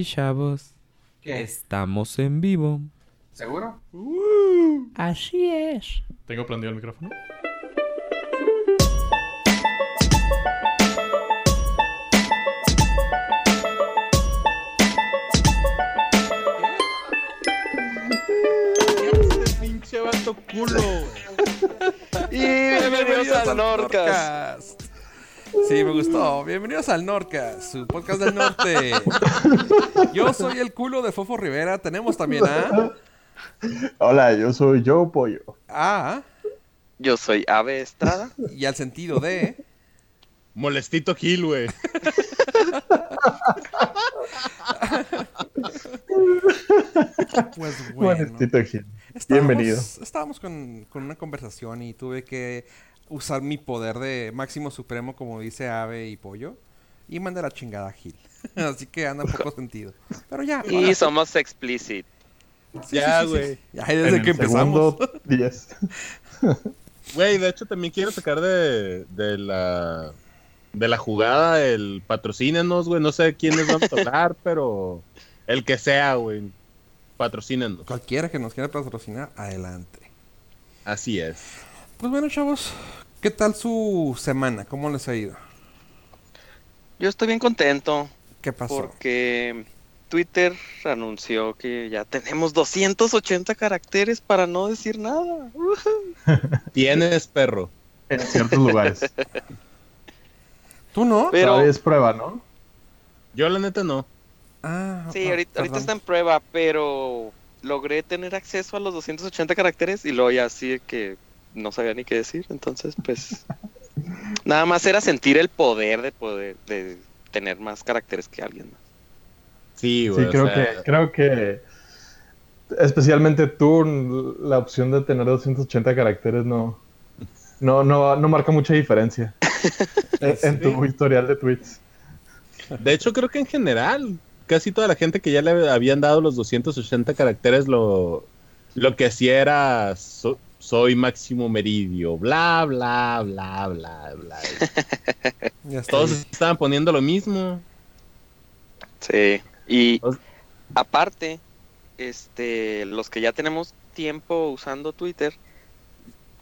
Y chavos, ¿Qué? estamos en vivo. ¿Seguro? Así es. ¿Tengo prendido el micrófono? pinche vato culo. Y bienvenidos al Norcas. Sí, me gustó. Bienvenidos al Norcas, su podcast del norte. Yo soy el culo de Fofo Rivera. Tenemos también a... Hola, yo soy Joe Pollo. A... Yo soy Ave Estrada. Y al sentido de... Molestito Gil, güey. Pues bueno. Buenestito, Gil. Estábamos- Bienvenido. Estábamos con, con una conversación y tuve que usar mi poder de máximo supremo, como dice Ave y Pollo, y mandar a chingada a Gil. Así que anda un poco sentido. Pero ya. Y ahora- somos explicit. sí, ya, sí, sí, güey. sí. Ya desde En el que empezamos. segundo 10. Güey, de hecho también quiero sacar de, de la de la jugada el patrocínenos, güey. No sé quiénes vamos a hablar, pero el que sea, güey. Patrocínenos. Cualquiera que nos quiera patrocinar, adelante. Así es. Pues bueno, chavos, ¿qué tal su semana? ¿Cómo les ha ido? Yo estoy bien contento ¿Qué pasó? porque Twitter anunció que ya tenemos 280 caracteres para no decir nada. Tienes perro. En ciertos lugares. ¿Tú no? Pero Todavía es prueba, ¿no? Yo la neta no. Ah, sí, ah, ahorita, está en prueba, pero logré tener acceso a los 280 caracteres y luego ya así de que no sabía ni qué decir. Entonces, pues nada más era sentir el poder de poder de tener más caracteres que alguien más. Sí, Sí, güey. o creo sea, que, creo que especialmente tú, la opción de tener 280 caracteres no, no, no, no marca mucha diferencia en, en tu historial de tweets. De hecho, creo que en general, casi toda la gente que ya le habían dado los 280 caracteres lo, lo que hacía era so- soy Máximo Meridio, bla, bla, bla, bla, bla. Ya. Todos estaban poniendo lo mismo. Sí, y O- aparte, este, los que ya tenemos tiempo usando Twitter,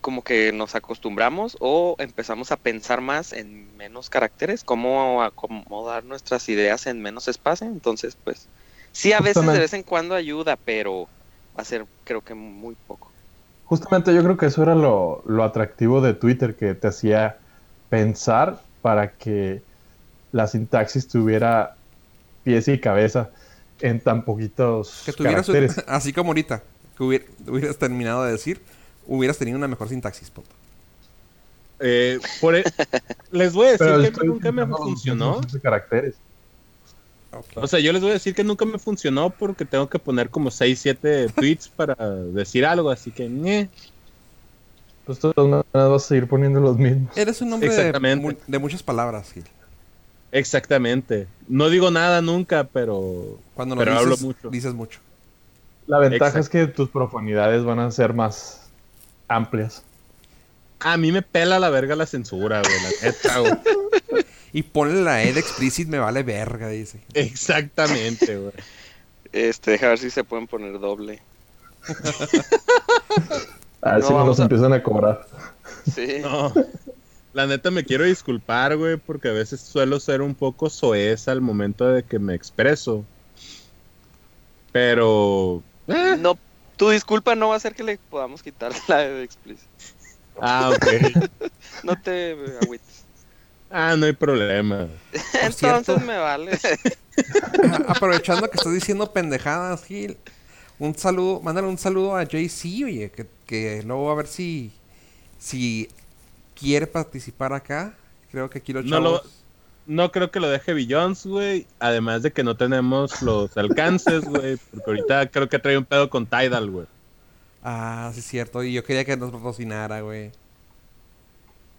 como que nos acostumbramos o empezamos a pensar más en menos caracteres, cómo acomodar nuestras ideas en menos espacio, entonces pues sí a veces de vez en cuando ayuda, pero va a ser creo que muy poco. Justamente yo creo que eso era lo, lo atractivo de Twitter, que te hacía pensar para que la sintaxis tuviera pies y cabeza en tan poquitos Que tuvieras, caracteres. así como ahorita, que hubier- hubieras terminado de decir, hubieras tenido una mejor sintaxis, punto. Eh, por e- Les voy a decir Pero que estoy nunca me funcionó. 280 caracteres. Ok. O sea, yo les voy a decir que nunca me funcionó porque tengo que poner como 6, 7 tweets para decir algo, así que... ñe. Pues de todas maneras vas a seguir poniendo los mismos. Eres un hombre de, muchas palabras, Gil. Exactamente. No digo nada nunca, pero... Cuando lo Pero dices, hablo mucho. dices mucho. La ventaja Exacto. es que tus profundidades van a ser más amplias. A mí me pela la verga la censura, güey, la neta, güey. Y ponle la E de explicit, me vale verga, dice. Exactamente, güey. Este, deja ver si se pueden poner doble. A ver No, si nos a- empiezan a cobrar. Sí. No. La neta me quiero disculpar, güey, porque a veces suelo ser un poco soez al momento de que me expreso. Pero... eh, No, tu disculpa no va a hacer que le podamos quitar la de explícito. Ah, ok. No te agüites. Ah, no hay problema. Entonces cierto. me vale. Aprovechando que estás diciendo pendejadas, Gil. Un saludo, mándale un saludo a JC, oye, que, que luego a ver si, si quiere participar acá. Creo que aquí los No chavos... lo- No creo que lo deje Billions, güey. Además de que no tenemos los alcances, güey. Porque ahorita creo que trae un pedo con Tidal, güey. Ah, sí es cierto. Y yo quería que nos patrocinara, güey.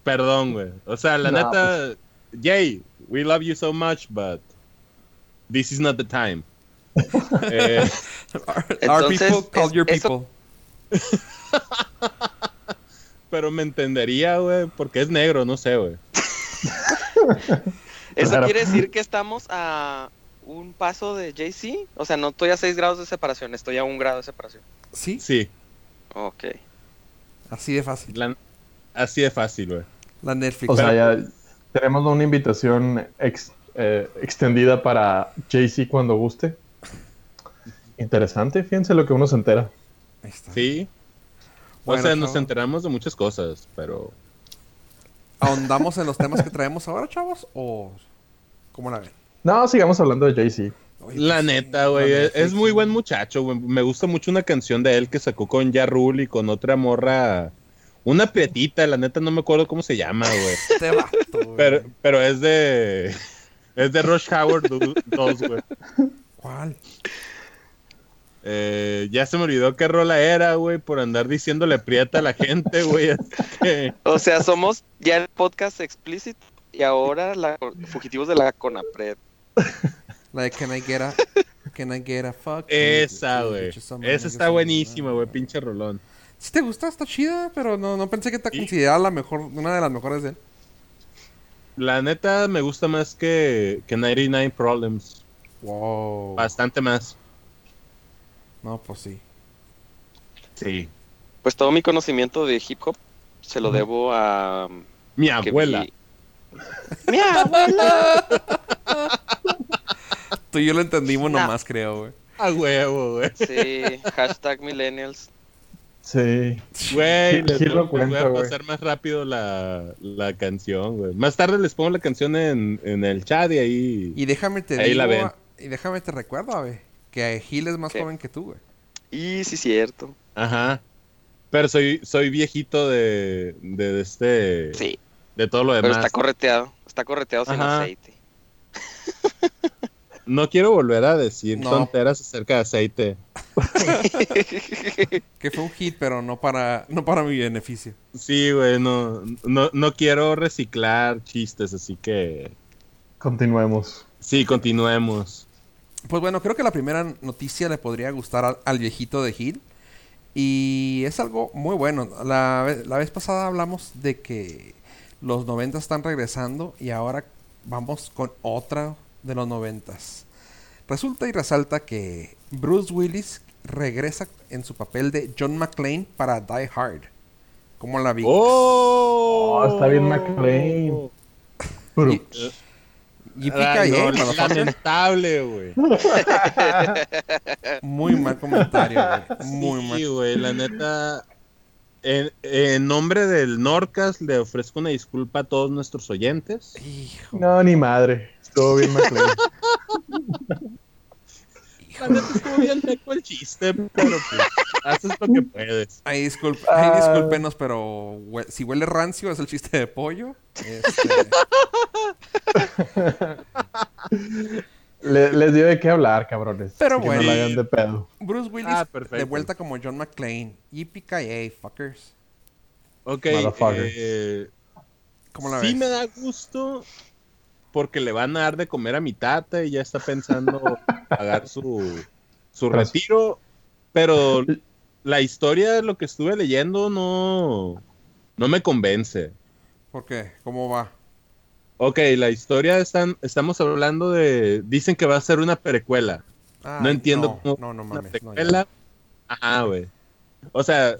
Perdón, güey. O sea, la No, neta, Jay, we love you so much, but this is not the time. Eh, Our, our Entonces, people call es- your eso- people. pero me entendería, güey, porque es negro, no sé, güey. Eso Claro. quiere decir que estamos a un paso de Jay-Z? O sea, no estoy a 6 grados de separación, estoy a un grado de separación. Sí, Sí, Ok. así de fácil. la- así de fácil, güey. La Netflix. O sea, ya tenemos una invitación ex- eh, extendida para Jay-Z cuando guste. Interesante, fíjense lo que uno se entera. Ahí está. Sí. O sea, nos enteramos de muchas cosas, pero... ¿Ahondamos en los temas que traemos ahora, chavos? ¿O cómo la ven? No, sigamos hablando de Jay-Z. La pues, neta, güey, es, es muy buen muchacho, güey. Me gusta mucho una canción de él que sacó con Ja Rule y con otra morra. Una prietita, la neta no me acuerdo cómo se llama, güey. Este vato, güey. Pero, pero es de. Es de Rush Howard 2, güey. ¿Cuál? Eh, ya se me olvidó qué rola era, güey, por andar diciéndole prieta a la gente, güey. Que. O sea, somos ya el podcast explícito y ahora la fugitivos de la Conapred. La de Can I Get a... Can I Get a Fuck? Esa, güey. Esa está buenísima, güey, pinche rolón. Si te gusta, está chida, pero no, no pensé que te Sí. considerara la mejor, una de las mejores de él. La neta me gusta más que, que 99 Problems. Wow. Bastante más. No, pues sí. Sí. Pues todo mi conocimiento de hip hop se lo debo a Mi que abuela. vi- Mi abuela. Tú y yo lo entendimos No. nomás, creo, güey. A huevo, güey. Sí, hashtag millennials. Sí. Güey, Sí, les, sí voy- lo les cuenta, voy a pasar más rápido la, la canción, güey. Más tarde les pongo la canción en, en el chat y ahí... Y déjame te Ahí digo, la ven. y déjame te recuerdo, güey, que Gil es más ¿Qué? joven que tú, güey. Y sí, cierto. Ajá. Pero soy, soy viejito de, de, de este... Sí, De todo lo pero demás. está correteado. Está correteado sin Ajá. aceite. No quiero volver a decir No. tonteras acerca de aceite. Que fue un hit, pero no para, no para mi beneficio. Sí, güey, no, no, no quiero reciclar chistes, así que... Continuemos. Sí, continuemos. Pues bueno, creo que la primera noticia le podría gustar al, al viejito de Gil. Y es algo muy bueno. La, la vez pasada hablamos de que los 90 están regresando y ahora vamos con otra de los 90. Resulta y resalta que Bruce Willis regresa en su papel de John McClane para Die Hard. ¿Cómo la vi? ¡Oh! Oh, está bien McLean. Pero- Y- Y Ay, pica no, lamentable, güey. Muy mal comentario, güey. Muy Sí, mal. güey, la neta. En, en nombre del Norcas le ofrezco una disculpa a todos nuestros oyentes. Hijo, No, ni madre. Estuvo bien McLean. Neta estuvo bien teco el chiste, pero pues haces lo que puedes. Ay, disculpe, ay, Ah. discúlpenos, pero hue- si huele rancio es el chiste de pollo. Este, Le- les dio de qué hablar, cabrones. Pero bueno. No la hagan de pedo. Bruce Willis Ah, de vuelta como John McClane. Yippee fuckers. Ok, eh, ¿Cómo la sí ves? me da gusto porque le van a dar de comer a mi tata y ya está pensando pagar su, su Gracias. retiro, pero la historia de lo que estuve leyendo no, no me convence. ¿Por qué? ¿Cómo va? Ok, la historia están, estamos hablando de, dicen que va a ser una precuela. Ay, no entiendo No, cómo no, no una mames. no, ya. precuela. Ajá, güey. O sea,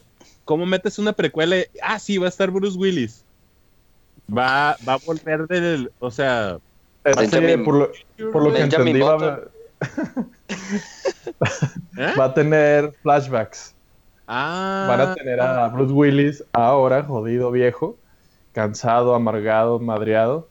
¿cómo metes una precuela? y- Ah, sí, va a estar Bruce Willis. Va, va a volver del, o sea, por lo, por lo que entendí, va. ¿eh? va a tener flashbacks. Ah, Van a tener a Bruce Willis ahora, jodido viejo, cansado, amargado, madreado.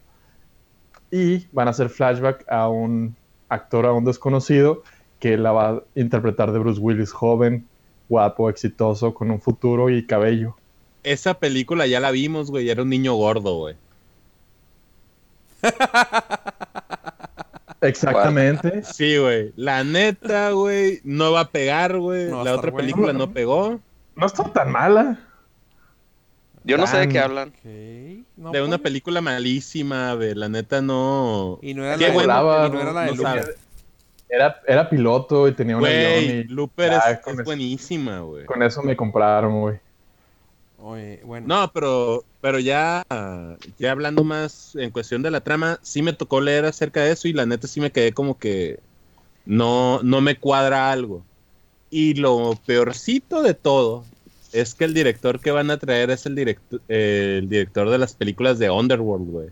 Y van a hacer flashback a un actor aún desconocido que la va a interpretar de Bruce Willis joven, guapo, exitoso, con un futuro y cabello. Esa película ya la vimos, güey, era un niño gordo, güey. Exactamente. Sí, güey. La neta, güey, no va a pegar, güey. No la otra bueno. película no pegó. No está tan mala. Yo no sé de qué hablan. De una pues. película malísima, de la neta no. Y no era la de, bueno, y no era la de no Looper. Era, era piloto y tenía un avión Güey, y Looper es, buenísima, güey. con eso me compraron, güey. Oye, bueno. No, pero, pero ya, ya hablando más en cuestión de la trama, sí me tocó leer acerca de eso y la neta sí me quedé como que, no, no me cuadra algo. Y lo peorcito de todo es que el director que van a traer es el, directo- el director de las películas de Underworld, güey.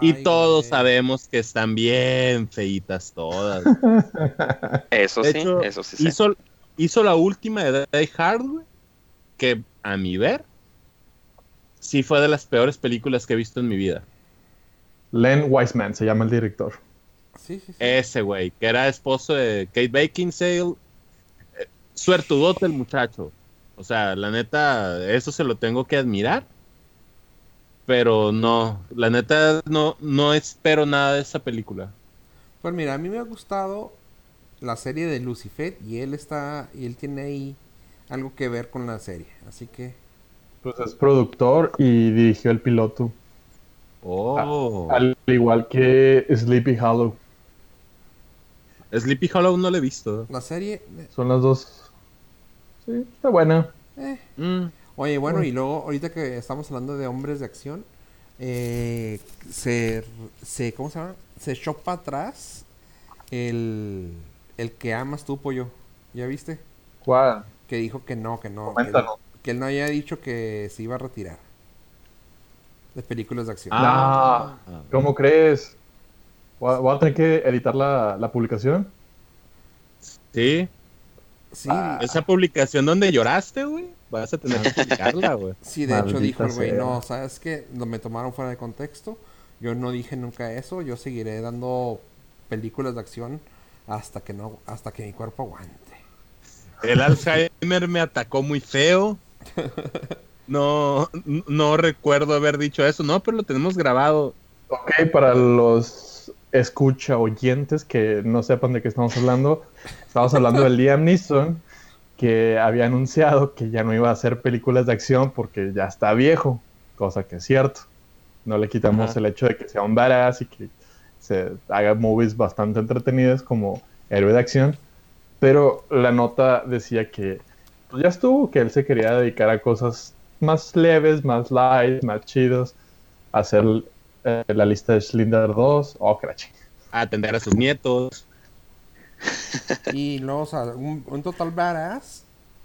Y todos güey. sabemos que están bien feitas todas. Eso De sí, hecho, eso sí. sé. hizo, hizo la última de Die Hard, güey, que a mi ver, sí fue de las peores películas que he visto en mi vida. Len Wiseman se llama el director. Sí, sí, sí. Ese güey, que era esposo de Kate Beckinsale. Eh, Suertudote el muchacho. O sea, la neta, eso se lo tengo que admirar. Pero no, la neta, no, no espero nada de esa película. Pues mira, a mí me ha gustado la serie de Lucifer y él está y él tiene ahí algo que ver con la serie, así que Pues es productor y dirigió el piloto. Oh. Al igual que Sleepy Hollow. Sleepy Hollow no lo he visto. la serie eh, Son las dos. Sí, está buena. eh. Mm. Oye, bueno, Mm. y luego ahorita que estamos hablando de hombres de acción, eh, se, se ¿cómo se llama? Se echó para atrás el el que amas tú, pollo. ¿Ya viste? ¿Cuál? Que dijo que no, que no, que, Coméntanos. que él no había dicho que se iba a retirar de películas de acción. Ah. ¿Cómo crees? Voy a, tener que editar la, la publicación. Sí, Sí, Ah. esa publicación donde lloraste, güey. Vas a tener que publicarla, güey. Sí, de hecho dijo el güey, no, ¿sabes qué? Me tomaron fuera de contexto. Yo no dije nunca eso. Yo seguiré dando películas de acción hasta que no, hasta que mi cuerpo aguante. El Alzheimer me atacó muy feo. No, no recuerdo haber dicho eso, no, pero lo tenemos grabado. Ok, para los escucha oyentes que no sepan de qué estamos hablando, estamos hablando de Liam Neeson, que había anunciado que ya no iba a hacer películas de acción porque ya está viejo, cosa que es cierto. No le quitamos Ajá. el hecho de que sea un badass y que se haga movies bastante entretenidas como héroe de acción, pero la nota decía que pues, ya estuvo, que él se quería dedicar a cosas más leves, más light, más chidos, hacer eh, la lista de Schindler 2, oh, A atender a sus nietos. Y luego, o sea, un, un total badass.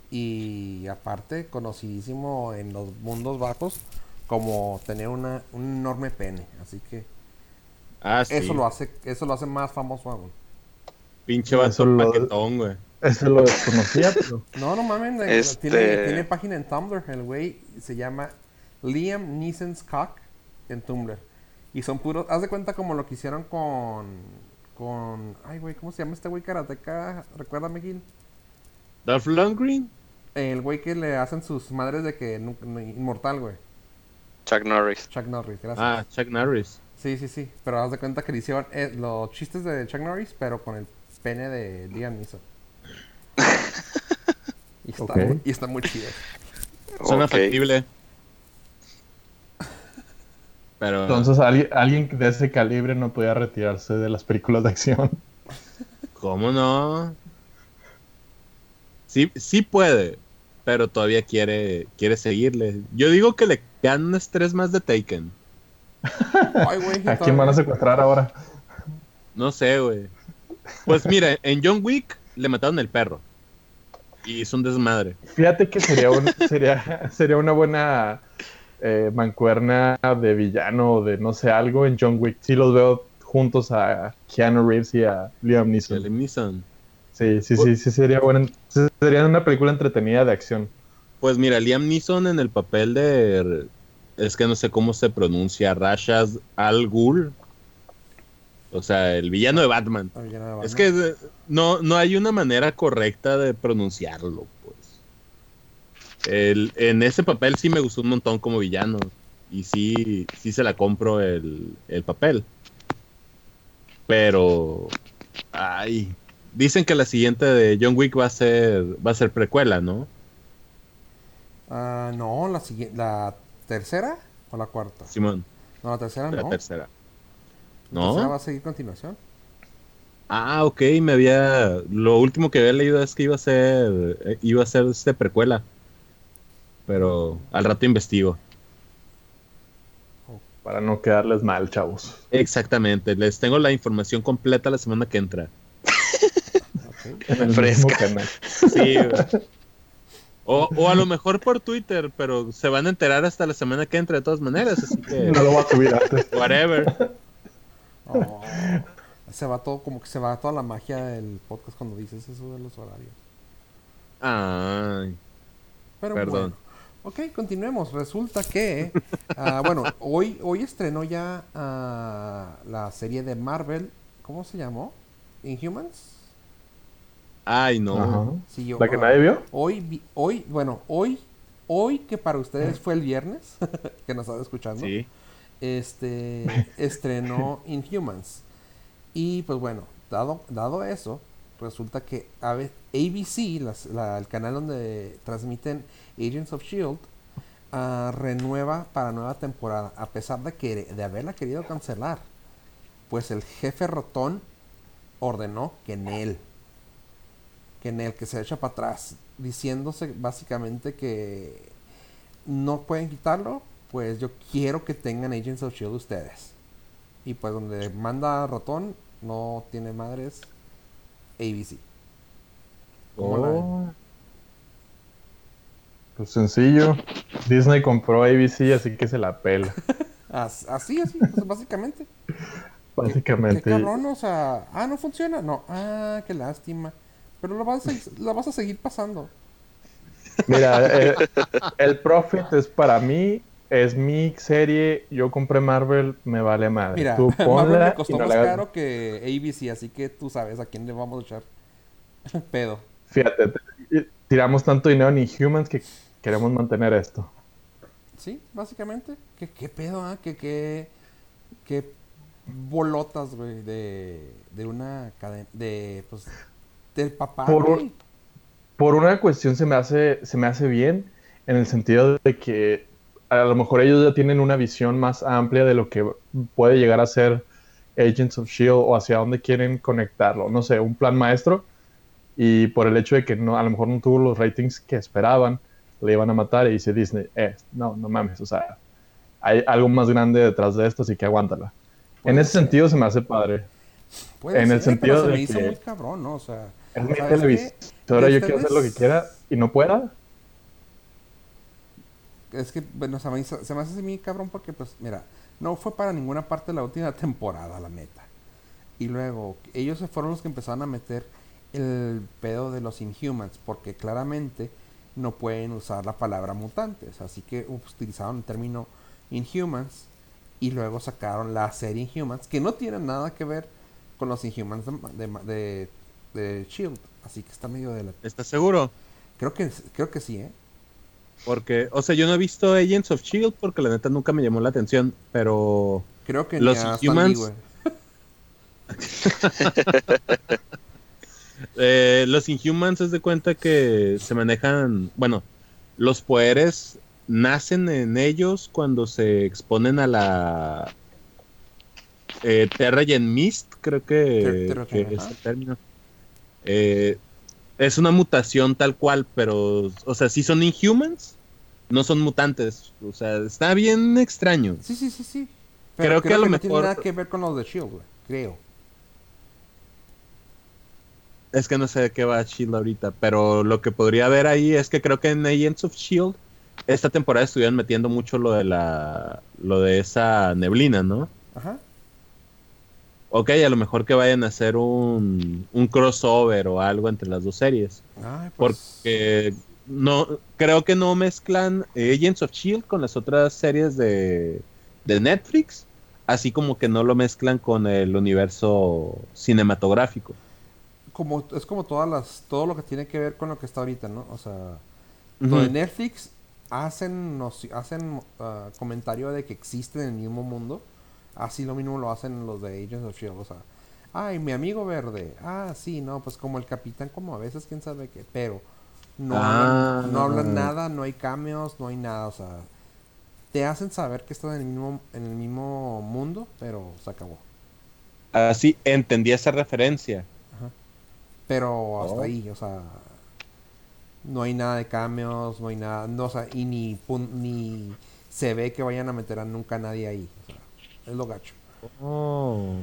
Y aparte, conocidísimo en los mundos bajos como tener una, un enorme pene. Así que Ah, sí. eso lo hace, eso lo hace más famoso aún. Pinche lo- paquetón, güey. Eso lo desconocía, pero No, no mames, de- Este- tiene, tiene página en Tumblr. El güey se llama Liam Neeson's Cock en Tumblr. Y son puros. Haz de cuenta como lo que hicieron con. Con. Ay, güey, ¿cómo se llama este güey karateca? Recuérdame, Gil. Dolph Lundgren. El güey que le hacen sus madres de que. nu- nu- inmortal, güey. Chuck Norris. Chuck Norris, gracias. Ah, Chuck Norris. Sí, sí, sí. Pero haz de cuenta que le hicieron eh, los chistes de Chuck Norris, pero con el pene de Neeson. y, está muy, y está muy chido. Suena Ok. factible. Pero. entonces alguien, alguien de ese calibre no podía retirarse de las películas de acción. ¿Cómo no? Sí, sí puede, pero todavía quiere, quiere seguirle. Yo digo que le quedan unas tres más de Taken. Ay. ¿A quién van a secuestrar ahora? No sé, güey. Pues mira, en John Wick le mataron el perro. Y es un desmadre. Fíjate que sería, un- sería, sería una buena eh, mancuerna de villano o de no sé algo en John Wick. Sí los veo juntos a Keanu Reeves y a Liam Neeson. Liam Neeson. Sí, sí, sí, sí sería buena. Sería una película entretenida de acción. Pues mira, Liam Neeson en el papel de. Es que no sé cómo se pronuncia. Rashad Al Ghul. O sea, el villano de Batman. Es que no, no hay una manera correcta de pronunciarlo, pues. El- en ese papel sí me gustó un montón como villano. Y sí, sí se la compro el, el papel. Pero. Ay. Dicen que la siguiente de John Wick va a ser. va a ser precuela, ¿no? Ah, no, la siguiente. ¿La tercera o la cuarta? Simón, No, la tercera la no. La tercera va ¿No? a seguir continuación. Ah, ok, me había. Lo último que había leído es que iba a ser. eh, iba a ser este precuela. Pero al rato investigo. Para no quedarles mal, chavos. Exactamente, les tengo la información completa la semana que entra. En el Fresca. canal. Sí, güey. O, o a lo mejor por Twitter, pero se van a enterar hasta la semana que entra de todas maneras, así que No lo voy a subir antes. whatever. Oh, se va todo, como que se va toda la magia del podcast cuando dices eso de los horarios. Ay, Pero Perdón. bueno. Ok, continuemos. Resulta que, ah, bueno, hoy, hoy estrenó ya ah, la serie de Marvel. ¿Cómo se llamó? Inhumans. ay no. Sí, yo- ¿La que ah, nadie vio? Hoy, vi- hoy, bueno, hoy, hoy que para ustedes fue el viernes, que nos estaba escuchando, Sí. Este, estrenó Inhumans. Y pues bueno, dado, dado eso, resulta que ABC, las- la- el canal donde transmiten Agents of Shield, ah, renueva para nueva temporada, a pesar de que de haberla querido cancelar. Pues el jefe Rotón ordenó que en él, que en él, que se echa para atrás, diciéndose básicamente que no pueden quitarlo, pues yo quiero que tengan Agents of Shield ustedes. Y pues donde manda ratón, no tiene madres ABC. ¿Cómo la? Oh. Pues sencillo. Disney compró ABC, así que se la pela. As- Así, así, pues, básicamente. Qué Básicamente. cabrón, o sea, ah, no funciona, no, ah, qué lástima. Pero lo vas a, lo vas a seguir pasando. Mira, eh, el profit es para mí, es mi serie. Yo compré Marvel, me vale madre. Mira, Tú Marvel me costó no más hagas- caro que ABC, así que tú sabes a quién le vamos a echar pedo. Fíjate, t- tiramos tanto dinero en Inhumans que queremos mantener esto. Sí, básicamente. ¿Qué, qué pedo, ah? ¿Qué, qué, qué bolotas, güey, de, de una cadena, de, pues, del papá, Por güey. Por una cuestión se me hace, se me hace bien en el sentido de que a lo mejor ellos ya tienen una visión más amplia de lo que puede llegar a ser Agents of Shield o hacia dónde quieren conectarlo. No sé, un plan maestro. Y por el hecho de que no, a lo mejor no tuvo los ratings que esperaban, le iban a matar y dice Disney, eh, no, no mames, o sea, hay algo más grande detrás de esto, así que aguántala. En Puede ese ser. sentido se me hace padre. Puede en el ser, pero sentido se de me hizo que- muy cabrón, ¿no? O sea, Es mi televisora, De yo quiero hacer lo que quiera y no pueda. Es que, bueno, se me, hizo- se me hace así muy cabrón porque, pues, mira, no fue para ninguna parte de la última temporada, la neta. Y luego, ellos se fueron los que empezaron a meter el pedo de los Inhumans, porque claramente no pueden usar la palabra mutantes. Así que utilizaron el término Inhumans y luego sacaron la serie Inhumans, que no tiene nada que ver con los Inhumans de, de, de- de Shield. Así que está medio de la... ¿Estás seguro? Creo que, creo que sí, ¿eh? Porque, o sea, yo no he visto Agents of Shield porque la neta nunca me llamó la atención, pero Creo que Los ni Inhumans- eh, los Inhumans es de cuenta que se manejan, bueno, los poderes nacen en ellos cuando se exponen a la eh, Terrigen Mist, creo que, Ter- que es el término. Eh, es una mutación tal cual, pero, o sea, sí son Inhumans, no son mutantes, o sea, está bien extraño. Sí, sí, sí, sí. Creo que a lo no tiene nada que ver con los de Shield, güey. Creo. Es que no sé de qué va Shield ahorita, pero lo que podría haber ahí es que creo que en Agents of Shield esta temporada estuvieron metiendo mucho lo de la lo de esa neblina, ¿no? Ajá. Ok, a lo mejor que vayan a hacer un, un crossover o algo entre las dos series, Ay, pues, porque no creo que no mezclan Agents of Shield con las otras series de, de Netflix, así como que no lo mezclan con el universo cinematográfico. como, es como todas las, todo lo que tiene que ver con lo que está ahorita, ¿no? O sea, lo de. Netflix hacen, nos, hacen ah, comentario de que existen en el mismo mundo. Así lo mismo lo hacen los de Agents of Shield. O sea, ay, mi amigo verde. Ah, sí, no, pues como el capitán, como a veces, quién sabe qué. Pero no, Ah. hablan, no hablan nada, no hay cambios, no hay nada. O sea, te hacen saber que están en el mismo, en el mismo mundo, pero se acabó. Así entendí esa referencia. Pero hasta Oh. ahí, o sea, no hay nada de cambios, no hay nada, no, o sea, y ni, pun- ni se ve que vayan a meter a nunca a nadie ahí. O sea, es lo gacho. Oh.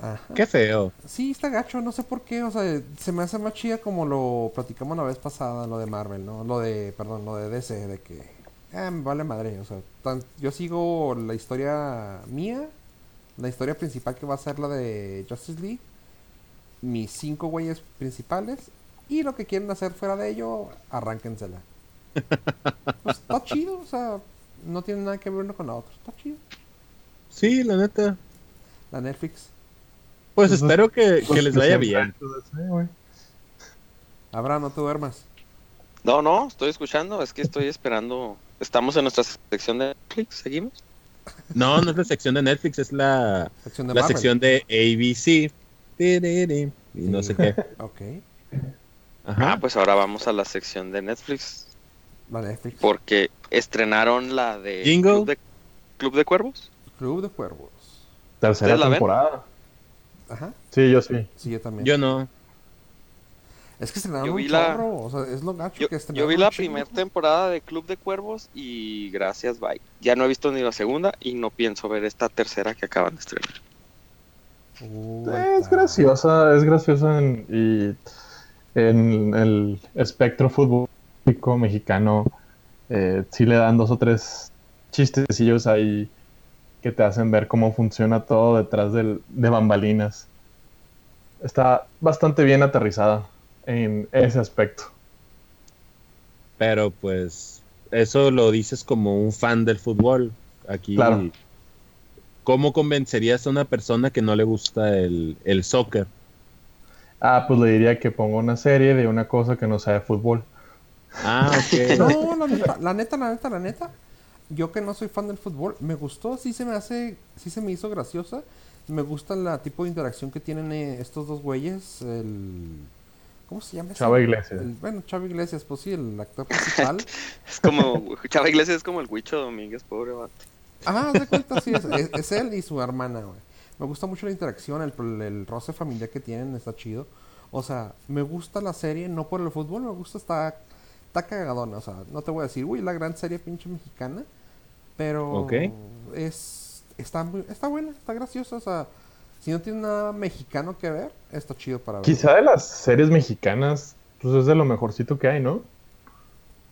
Ajá. Qué feo. Sí, está gacho, no sé por qué, o sea, se me hace más chida como lo platicamos la vez pasada, lo de Marvel, ¿no? Lo de, perdón, lo de DC, de que, me vale madre, o sea, tan- yo sigo la historia mía, la historia principal que va a ser la de Justice League, mis cinco güeyes principales, y lo que quieren hacer fuera de ello, arránquensela. Pues está chido, o sea, no tiene nada que ver uno con la otra, está chido. Sí, la neta. La Netflix. Pues Pues, espero que, que Pues les vaya bien. güey. Abraham, no te duermas. No, no, estoy escuchando, es que estoy esperando. Estamos en nuestra sección de Netflix, ¿seguimos? No, no es la sección de Netflix, es la, Sección de la Marvel. sección de ABC. Y no sé qué. Ok. Ajá. Ah, pues ahora vamos a la sección de Netflix, La Netflix. porque estrenaron la de Jingle. Club de, Club de Cuervos. Club de Cuervos. Tercera temporada. Ajá. Sí, yo sí. Sí, yo también. Yo no. Es que estrenaron Yo un vi la- chorro. O sea, es lo gacho Yo, que yo vi un la primera temporada de Club de Cuervos y gracias, bye. Ya no he visto ni la segunda y no pienso ver esta tercera que acaban de estrenar. Es graciosa, es graciosa en, y en el espectro futbolístico mexicano eh, sí le dan dos o tres chistecillos ahí que te hacen ver cómo funciona todo detrás del, de bambalinas. Está bastante bien aterrizada en ese aspecto. Pero pues eso lo dices como un fan del fútbol. Aquí, Claro. ¿cómo convencerías a una persona que no le gusta el, el soccer? Ah, pues le diría que ponga una serie de una cosa que no sea de fútbol. Ah, ok. No, la neta, la neta, la neta, la neta. Yo que no soy fan del fútbol, me gustó, sí se me hace, sí se me hizo graciosa. Me gusta la tipo de interacción que tienen eh, estos dos güeyes. El, ¿Cómo se llama? Chava Iglesias. El- bueno, Chava Iglesias, pues sí, el actor principal. Es como, Chava Iglesias es como el Huicho Domínguez, pobre vato. Ajá, haz de cuenta, sí, es, es- es él y su hermana, güey. Me gusta mucho la interacción, el, el roce familiar que tienen, está chido. O sea, me gusta la serie, no por el fútbol, me gusta, está, está cagadona. O sea, no te voy a decir, uy, la gran serie pinche mexicana, pero Ok. es, está, muy- está buena, está graciosa. O sea, si no tiene nada mexicano que ver, está chido para ver. Quizá de las series mexicanas, pues es de lo mejorcito que hay, ¿no?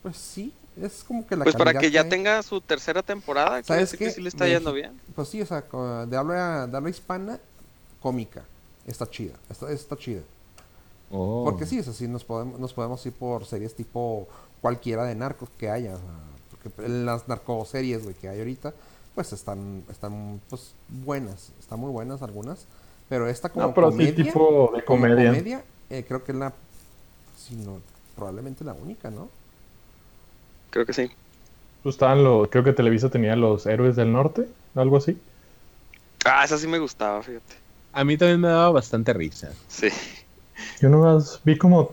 Pues sí, es como que la Pues para que ya tenga su tercera temporada, ¿Sabes que qué? sí le está Mexi- yendo bien. Pues sí, o sea, de habla, de habla hispana, cómica. Está chida, está, está chida. Oh. Porque sí, es así, nos podemos, nos podemos ir por series tipo cualquiera de narcos que haya. o sea, porque las narcoseries, güey, que hay ahorita, pues están, están pues buenas, están muy buenas algunas. Pero esta como No, pero sí comedia, tipo de comedia. eh, creo que es la, probablemente la única, ¿no? Creo que sí. Pues estaban los, creo que Televisa tenía los héroes del norte, algo así. Ah, esa sí me gustaba, fíjate. A mí también me daba bastante risa. Sí. Yo nomás vi como,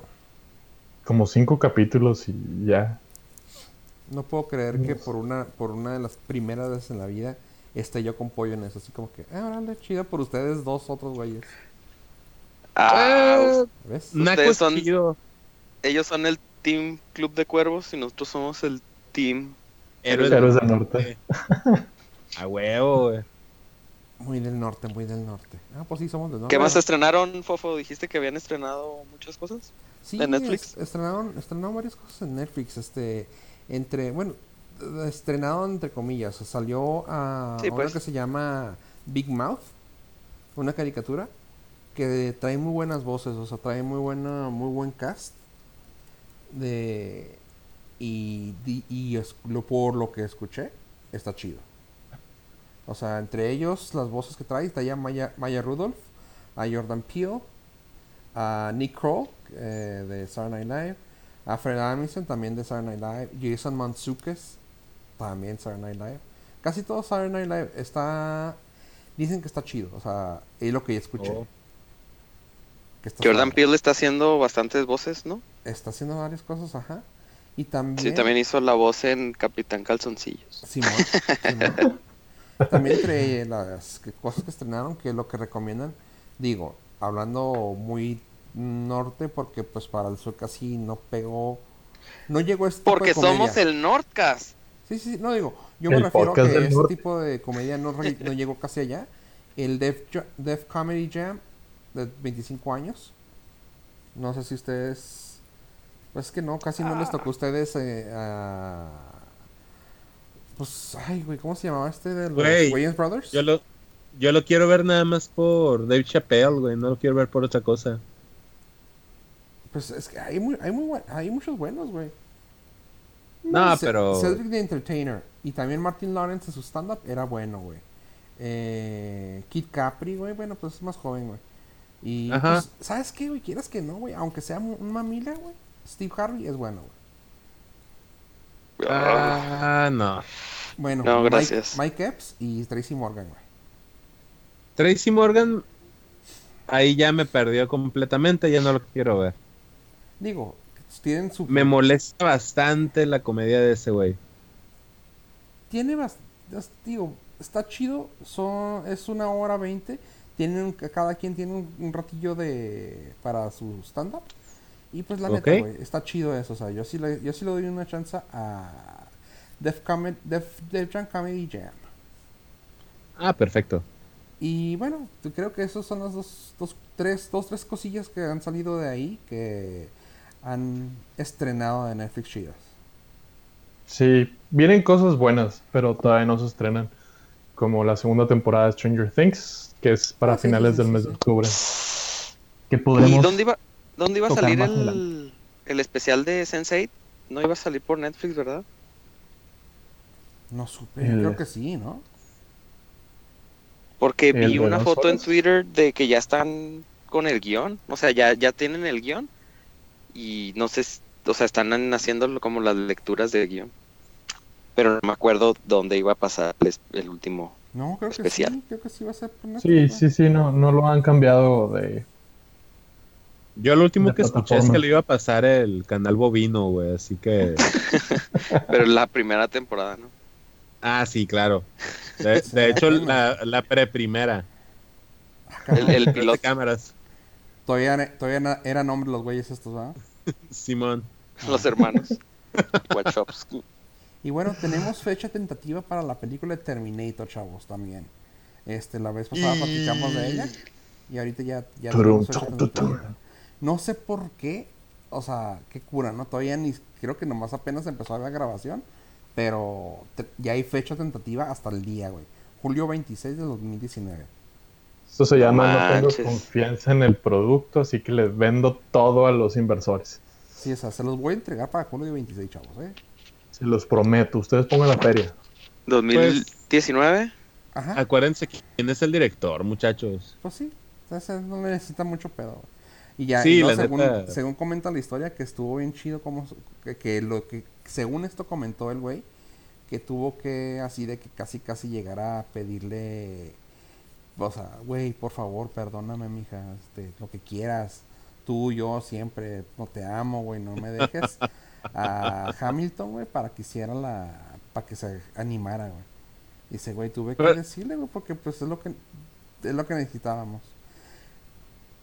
como cinco capítulos y ya. No puedo creer que por una, por una de las primeras veces en la vida esté yo con pollo en eso. Así como que, ah, órale, chido por ustedes dos otros güeyes. Ah, ¿Ves? Naco Ustedes es son- chido. ellos son el Team Club de Cuervos y nosotros somos el Team. Héroes Héroes del norte. A huevo, güey. Muy del norte, muy del norte. Ah, pues sí, somos del norte. ¿Qué más estrenaron, Fofo? Dijiste que habían estrenado muchas cosas. Sí, de Netflix? es- estrenaron, estrenaron varias cosas en Netflix. Este, entre, bueno, estrenado entre comillas. Salió a Sí, una pues. que se llama Big Mouth, una caricatura que trae muy buenas voces, o sea, trae muy buena, muy buen cast. De y, di- y es- lo, por lo que escuché, está chido. O sea, entre ellos, las voces que trae, está ya Maya, Maya Rudolph, a Jordan Peele, a Nick Kroll eh, de Saturday Night Live, a Fred Armisen también de Saturday Night Live, Jason Mantzoukas también Saturday Night Live. Casi todo Saturday Night Live está dicen que está chido, o sea, es lo que escuché. Oh. que está Jordan suave. Peele está haciendo bastantes voces, ¿no? está haciendo varias cosas, ajá. Y también Sí, también hizo la voz en Capitán Calzoncillos. Simón, Simón. También entre las que- cosas que estrenaron, que lo que recomiendan, digo, hablando muy norte, porque pues para el sur casi no pegó, no llegó a este tipo Porque de comedia. somos el Nordcast. Sí, sí, no digo, yo me refiero a que este norte. tipo de comedia no, no llegó casi allá, El Def, Def Comedy Jam de 25 años. No sé si ustedes. Pues es que no, casi no les tocó a ustedes. eh, a- Pues, ay, güey, ¿cómo se llamaba este de los Wayans Brothers? Yo lo, yo lo quiero ver nada más por Dave Chappelle, güey. No lo quiero ver por otra cosa. Pues es que hay, muy, hay, muy, hay muchos buenos, güey. No, pero. Cedric the Entertainer y también Martin Lawrence en su stand-up era bueno, güey. Eh, Kid Capri, güey, bueno, pues es más joven, güey. Y, Ajá. pues, ¿sabes qué, güey? Quieras que no, güey, aunque sea un mamila, güey. Steve Harvey es bueno, güey. Ah, no. Bueno, No, Mike- gracias. Mike, Epps y Tracy Morgan, güey. Tracy Morgan. Ahí ya me perdió completamente. Ya no lo quiero ver. Digo, tienen su... Me molesta bastante la comedia de ese güey. Tiene bastante... Digo, está chido, son, es una hora veinte. Tienen, cada quien tiene un, un ratillo de para su stand-up. Y pues la neta, Ok. güey, está chido eso. O sea, yo sí le, yo sí le doy una chance a Def, Comed- Def, Def Jam Comedy Jam. Ah, perfecto. Y bueno, creo que esos son las dos, dos, tres, dos, tres cosillas que han salido de ahí que han estrenado de Netflix chidas. Sí, vienen cosas buenas, pero todavía no se estrenan. Como la segunda temporada de Stranger Things, que es para Ah, sí, finales sí, del sí, mes sí. de octubre. Que ¿Y podremos... dónde iba, dónde iba a salir el, el especial de Sense8? No iba a salir por Netflix, ¿verdad? No supe, El- creo que sí, ¿no? Porque ¿El vi de una foto en? Twitter de que ya están con el guion. O sea, ya, ya tienen el guion. Y no sé, o sea, están haciendo como las lecturas del guion. Pero no me acuerdo dónde iba a pasar el, el último. No, creo Especial. que sí, creo que sí va a ser por Sí, Netflix, sí, sí, no, no lo han cambiado de... Yo lo último que escuché es que le iba a pasar el canal bovino, güey. Así que. Pero la primera temporada, ¿no? Ah, sí, claro. De, de hecho, la, la pre-primera. El, el De piloto. cámaras. Todavía, todavía eran hombres los güeyes estos, ¿verdad? Simón. Los hermanos. Wachowski. Y bueno, tenemos fecha tentativa para la película de Terminator, chavos, también. Este, la vez pasada platicamos de ella. Y ahorita ya, ya tenemos fecha tentativa. No sé por qué. O sea, qué cura, ¿no? Todavía ni... Creo que nomás apenas empezó la grabación. Pero te- ya hay fecha tentativa hasta el día, güey. Julio 26 de 2019. Esto se llama no tengo confianza en el producto, así que les vendo todo a los inversores. Sí, o sea, se los voy a entregar para julio 26, chavos, ¿eh? Se los prometo. Ustedes pongan la feria. 2019. Ajá. Acuérdense quién es el director, muchachos. Pues sí, entonces no necesita mucho pedo. güey. Y ya, Sí, y no, la según, neta. según comenta la historia, que estuvo bien chido, como que, que lo que, según esto comentó el güey, que tuvo que, así de que casi casi llegar a pedirle, o sea, güey, por favor, perdóname, mija, este, lo que quieras, tú, yo, siempre, no te amo, güey, no me dejes a Hamilton, güey, para que hiciera la, para que se animara, güey. Dice, güey, tuve que Pero- decirle, güey, porque pues es lo que, es lo que necesitábamos.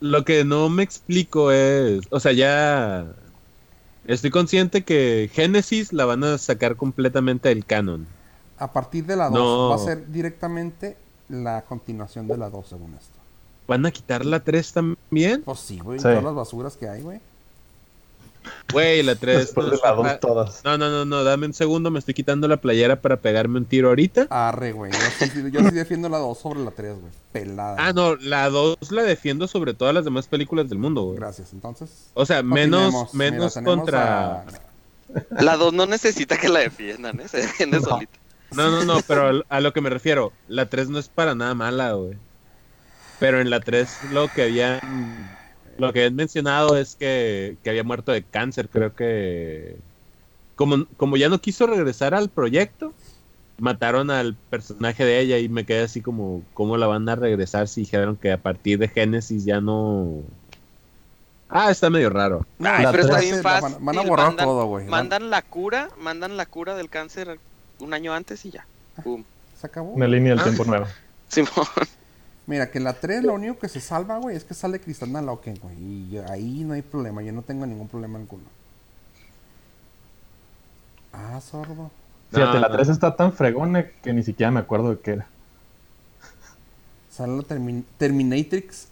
Lo que no me explico es. O sea, ya. Estoy consciente que Genesis la van a sacar completamente del canon. A partir de la 2 No. va a ser directamente la continuación de la 2, según esto. ¿Van a quitar la 3 también? Pues sí, güey, Sí. todas las basuras que hay, güey. Güey, la 3. Después de la dos todas. No, no, no, no, dame un segundo, me estoy quitando la playera para pegarme un tiro ahorita. Arre, güey. Yo sí, yo sí defiendo la 2 sobre la 3, güey. Pelada. Ah, no, la 2 la defiendo sobre todas las demás películas del mundo, güey. Gracias. Entonces. O sea, menos, Mira, menos contra... a- La 2 no necesita que la defiendan, ¿eh? Se defiende No. solita. No, no, no, pero a lo que me refiero, la 3 no es para nada mala, güey. Pero en la 3 lo que habían lo que habían mencionado es que, que había muerto de cáncer, creo que como, como ya no quiso regresar al proyecto, mataron al personaje de ella y me quedé así como, ¿cómo la van a regresar si dijeron que a partir de Génesis ya no... Ah, está medio raro. Ay, pero está bien fácil. Van, van a borrar mandan, todo, güey. Van- Mandan la cura, mandan la cura del cáncer un año antes y ya. Pum. Se acabó. Una línea del Ah. tiempo nueva. Simón. Mira, que en la 3 lo único que se salva, güey, es que sale Cristalina Loken, güey. Y yo- ahí no hay problema. Yo no tengo ningún problema ninguno. Ah, sordo. Fíjate, No, la no. 3 está tan fregona que ni siquiera me acuerdo de qué era. Sale la Termin- Terminatrix.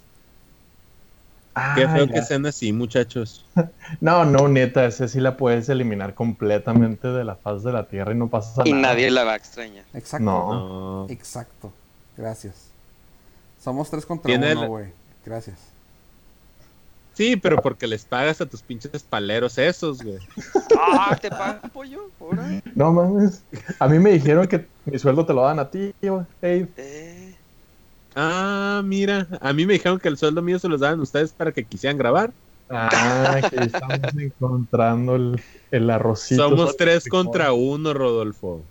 Ah, Qué feo ya. que sean así, muchachos. No, no, neta, ese sí la puedes eliminar completamente de la faz de la Tierra y no pasa Y nada. nadie la va a extrañar. Exacto. No. No. Exacto. Gracias. Somos tres contra Tiene uno, el- güey. Gracias. Sí, pero porque les pagas a tus pinches paleros esos, güey. ¡Ah, te pagan pollo! Ahora. No mames. A mí me dijeron que mi sueldo te lo dan a ti, güey. Ey, Eh, Ah, mira, a mí me dijeron que el sueldo mío se los daban ustedes para que quisieran grabar. Ah, que estamos encontrando el, el arrocito. Somos tres contra uno, Rodolfo.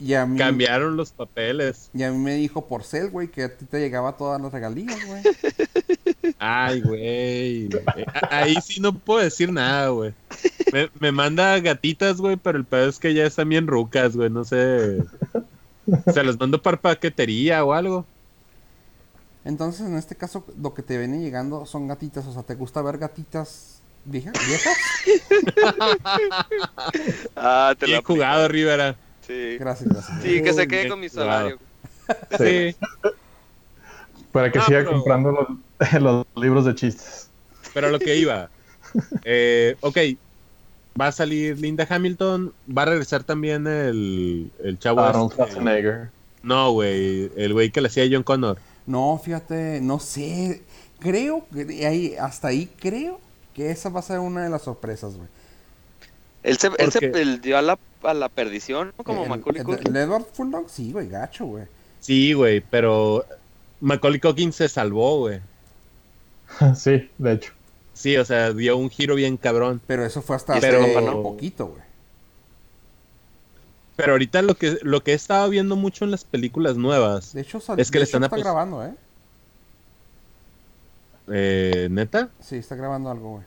Y a mí, Cambiaron los papeles. y a mí me dijo por cel, güey, que a ti te llegaba todas las regalías, güey. Ay, güey. Eh, Ahí sí no puedo decir nada, güey. Me, me manda gatitas, güey, pero el pedo es que ya están bien rucas, güey. No sé. Se los mando para paquetería o algo. Entonces, en este caso, lo que te viene llegando son gatitas. O sea, ¿te gusta ver gatitas vieja- viejas? Ah, te Bien la jugado, Rivera. Sí. Gracias, gracias. Sí, que se quede con mi salario. Sí. Para que siga pero- comprando los, los libros de chistes. Pero lo que iba. Eh, ok. Va a salir Linda Hamilton. Va a regresar también el, el chavo. Arnold este- Schwarzenegger. No, güey. El güey que le hacía a John Connor. No, fíjate, no sé. Creo que ahí, hasta ahí creo que esa va a ser una de las sorpresas, güey. Él se, él se dio a la, a la perdición, ¿no? Como El- Macaulay el- Culkin. el Edward Furlong, sí, güey, gacho, güey. Sí, güey. Pero Macaulay Culkin se salvó, güey. sí, de hecho. Sí, o sea, dio un giro bien cabrón. Pero eso fue hasta Pero- hace poquito, güey. Pero ahorita lo que, lo que he estado viendo mucho en las películas nuevas. De hecho, sal- Es que de le hecho están está grabando, ¿eh? Eh, ¿Neta? Sí, está grabando algo, güey.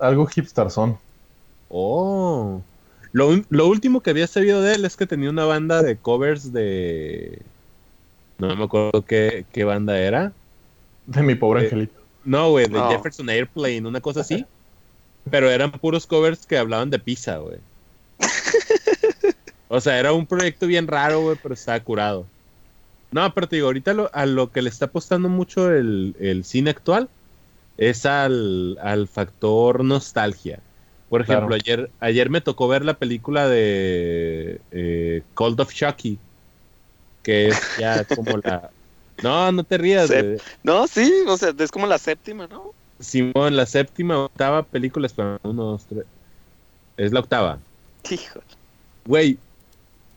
Algo hipster son. Oh. Lo, lo último que había sabido de él es que tenía una banda de covers de... No me acuerdo qué, qué banda era. De mi pobre Eh, angelito. No, güey, de No. Jefferson Airplane, una cosa así. Pero eran puros covers que hablaban de pizza, güey. O sea, era un proyecto bien raro, güey, pero estaba curado. No, pero te digo, ahorita lo- a lo que le está apostando mucho el, el cine actual es al, al factor nostalgia. Por ejemplo, Claro. ayer, ayer me tocó ver la película de eh, Cold of Chucky, que es ya como la... No, no te rías, güey. No, sí, o sea, es como la séptima, ¿no? Simón, la séptima, octava película, espera, uno, dos, tres. Es la octava. Hijo. Güey,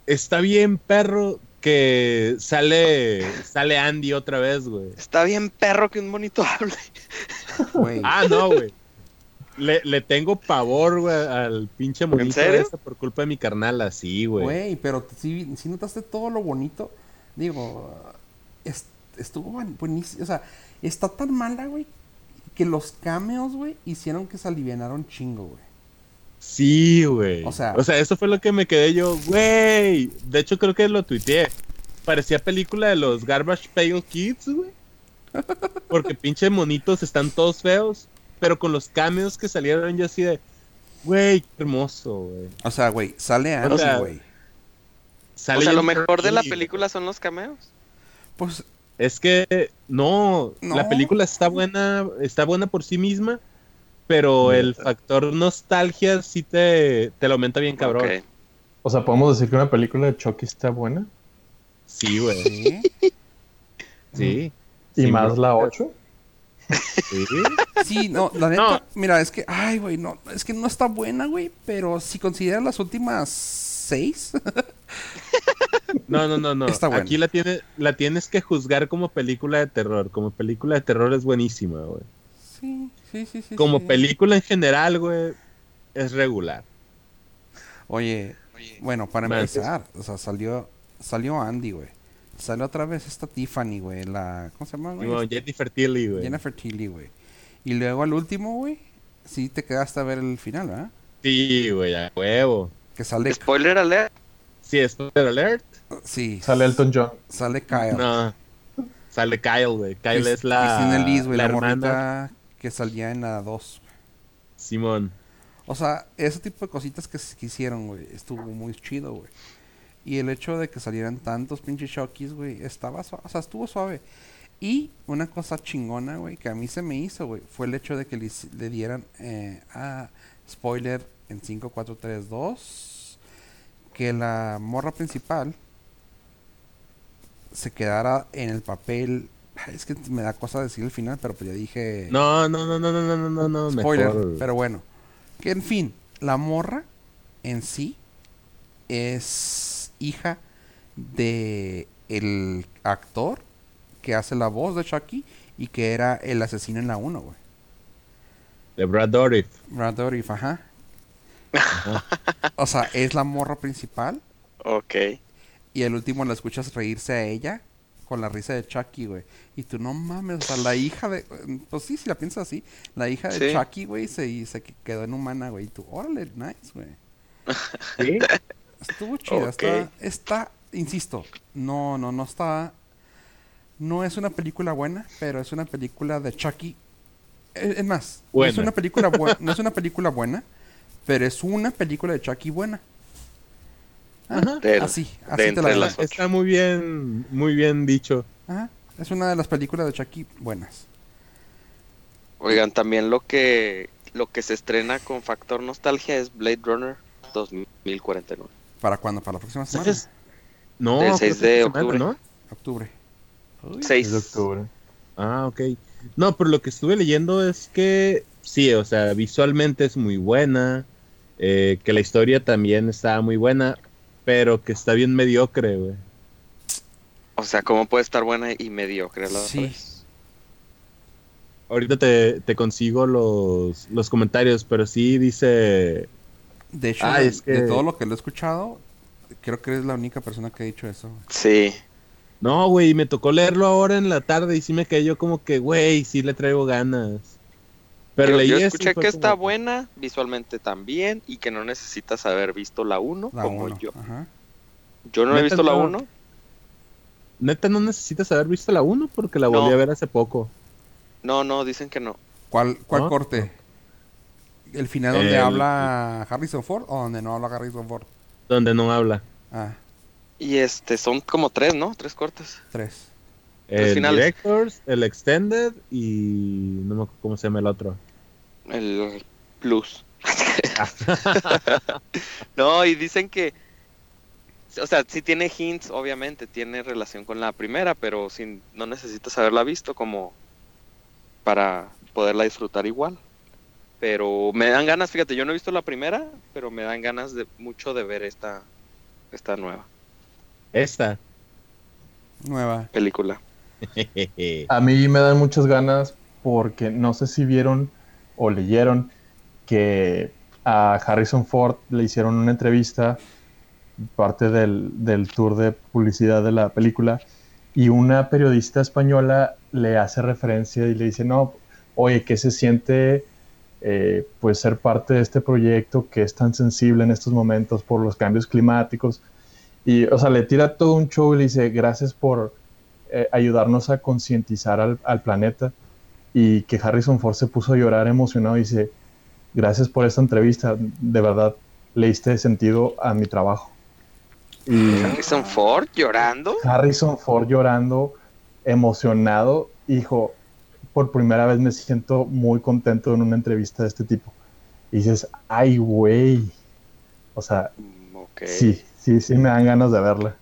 está bien perro que sale sale Andy otra vez, güey. Está bien perro que un bonito hable. Güey. Ah, no, güey. Le, le tengo pavor, güey, al pinche monito serio? ese por culpa de mi carnal, así, güey. Güey, pero si, si notaste todo lo bonito, digo, es- estuvo buen- buenísimo. O sea, está tan mala, güey, que los cameos, güey, hicieron que se alivianaron chingo, güey. Sí, güey. O sea- o sea, eso fue lo que me quedé yo, güey. De hecho, creo que lo tuiteé. Parecía película de los Garbage Pail Kids, güey. Porque pinche monitos están todos feos. Pero con los cameos que salieron, yo así de, güey, qué hermoso, güey. O sea, güey, sale O Andy, sea, güey. Sale o sea, lo mejor de la película son los cameos. Pues, Es que no, No. la película está buena, está buena por sí misma, pero el factor nostalgia sí te, te lo aumenta bien cabrón. O sea, podemos decir que una película de Chucky está buena. Sí, güey. sí. Sí. Y Sí, más la 8. Sí. Sí, no, la neta, No. mira, es que, ay, güey, no, es que no está buena, güey, pero si consideras las últimas seis, No, no, no, no. Está buena. Aquí la tienes, la tienes que juzgar como película de terror. Como película de terror es buenísima, güey. sí, sí, sí, sí. Como sí. película en general, güey, es regular. Oye, bueno, para empezar, o sea, salió, salió Andy, güey. Salió otra vez esta Tiffany, güey, la, ¿cómo se llama, güey? Como Jennifer Tilly, güey. Jennifer Tilly, güey. Y luego al último, güey, sí te quedaste a ver el final, ¿verdad? Sí, güey, a huevo. Que sale, Spoiler alert. Sí, spoiler alert. sí, Sale Elton John. sale Kyle. No. Sale Kyle, güey. Kyle Cris- es la, Cristina Liz, güey, la, hermana. morrita que salía en la 2. Simón. O sea, ese tipo de cositas que hicieron, güey, estuvo muy chido, güey. Y el hecho de que salieran tantos pinches Shockies, güey, estaba suave, o sea, estuvo suave. Y una cosa chingona, güey, que a mí se me hizo, güey, fue el hecho de que le, dieran eh, a spoiler en 5432 que la morra principal se quedara en el papel. Es que me da cosa decir el final, pero pues ya dije No, no, no, no, no, no, no, no, spoiler, mejor. pero bueno. Que en fin, la morra en sí es hija de el actor que hace la voz de Chucky y que era el asesino en la 1, güey. De Brad Dourif. Brad Dourif, ajá. o sea, es la morra principal Ok. y el último la escuchas reírse a ella con la risa de Chucky, güey. Y tú no mames, o sea, la hija de... Pues sí, si la piensas así, la hija de Sí. Chucky, güey, se, se quedó en humana, güey. Y tú, órale, nice, güey. ¿Sí? Estuvo chida, Ok. está, está, insisto, no, no, no está, no es una película buena, pero es una película de Chucky. Es, más, no es una película buena, no es una película buena, pero es una película de Chucky buena. Ah, Ajá. Del- así, de así te la las. Está muy bien, muy bien dicho. Ajá, Es una de las películas de Chucky buenas. Oigan, también lo que lo que se estrena con factor nostalgia es Blade Runner 2049. ¿Para cuándo? Para la próxima semana. ¿Sabes? No, creo 6 que de semana, octubre. ¿no? Octubre. Uy, 6 Es de octubre. Ah, ok. No, pero lo que estuve leyendo es que sí, o sea, visualmente es muy buena, eh, que la historia también está muy buena, pero que está bien mediocre, güey. O sea, ¿cómo puede estar buena y mediocre a la Sí. vez? Ahorita te, te consigo los, los comentarios, pero sí dice... De hecho, Ah, de, es que- de todo lo que lo he escuchado, creo que eres la única persona que ha dicho eso. güey. Sí. No, güey, me tocó leerlo ahora en la tarde y sí me cayó como que, güey, sí le traigo ganas. Pero yo, leí yo escuché que como está buena, visualmente también, y que no necesitas haber visto la 1 La como uno, yo. Ajá. Yo no he visto la no. 1. Neta, no necesitas haber visto la 1 porque la No. volví a ver hace poco. No, no, dicen que no. ¿Cuál, cuál ¿No? corte? ¿El final donde El- habla Harrison Ford o donde no habla Harrison Ford? Donde no habla. Ah, Y este, son como tres, ¿no? Tres cortes. tres. Tres El finales. Directors, el Extended y no me acuerdo cómo se llama el otro. El plus. no, y dicen que. O sea, sí tiene hints, obviamente, tiene relación con la primera, pero sin, no necesitas haberla visto como para poderla disfrutar igual. Pero me dan ganas, fíjate, yo no he visto la primera, pero me dan ganas de mucho de ver esta, esta nueva Esta. Nueva. película. A mí me dan muchas ganas porque no sé si vieron o leyeron que a Harrison Ford le hicieron una entrevista, parte del, del tour de publicidad de la película, y una periodista española le hace referencia y le dice, no, oye, ¿qué se siente eh, pues ser parte de este proyecto que es tan sensible en estos momentos por los cambios climáticos? Y, o sea, le tira todo un show y le dice, gracias por eh, ayudarnos a concientizar al, al planeta. Y que Harrison Ford se puso a llorar emocionado y dice, gracias por esta entrevista, de verdad le diste sentido a mi trabajo. Y Harrison Ford llorando. Harrison Ford llorando, emocionado, hijo, por primera vez me siento muy contento en una entrevista de este tipo. Y dices, ay, güey. O sea, Mm, sí, sí, sí me dan ganas de verla.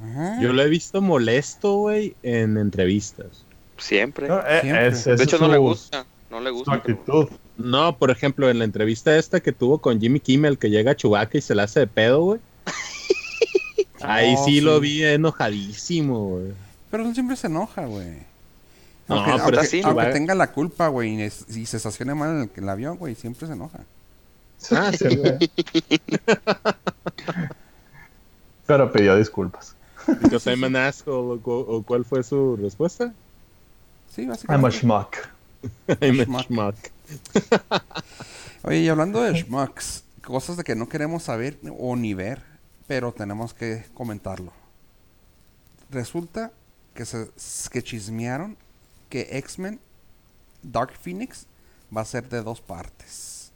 Ajá. Yo lo he visto molesto, güey, en entrevistas. Siempre. No, eh, Siempre. es- de hecho, no le su- gusta. No le su gusta. pero- actitud. No, por ejemplo, en la entrevista esta que tuvo con Jimmy Kimmel, que llega a Chewbacca y se la hace de pedo, güey. Ahí Oh, sí, sí. lo vi enojadísimo, güey. Pero él siempre se enoja, güey. No, Aunque, pero aunque- que aunque Chewbacca- tenga la culpa, güey, y, se estacione mal en el, el avión, güey, siempre se enoja. Ah, sí, güey. Pero pidió disculpas. Because I'm an asshole, o, o cuál fue su respuesta? Sí, I'm a básicamente. schmuck. I'm a Schmuck. schmuck. Oye, y hablando de schmucks, cosas de que no queremos saber o ni ver, pero tenemos que comentarlo. Resulta que se que chismearon que X-Men Dark Phoenix va a ser de dos partes.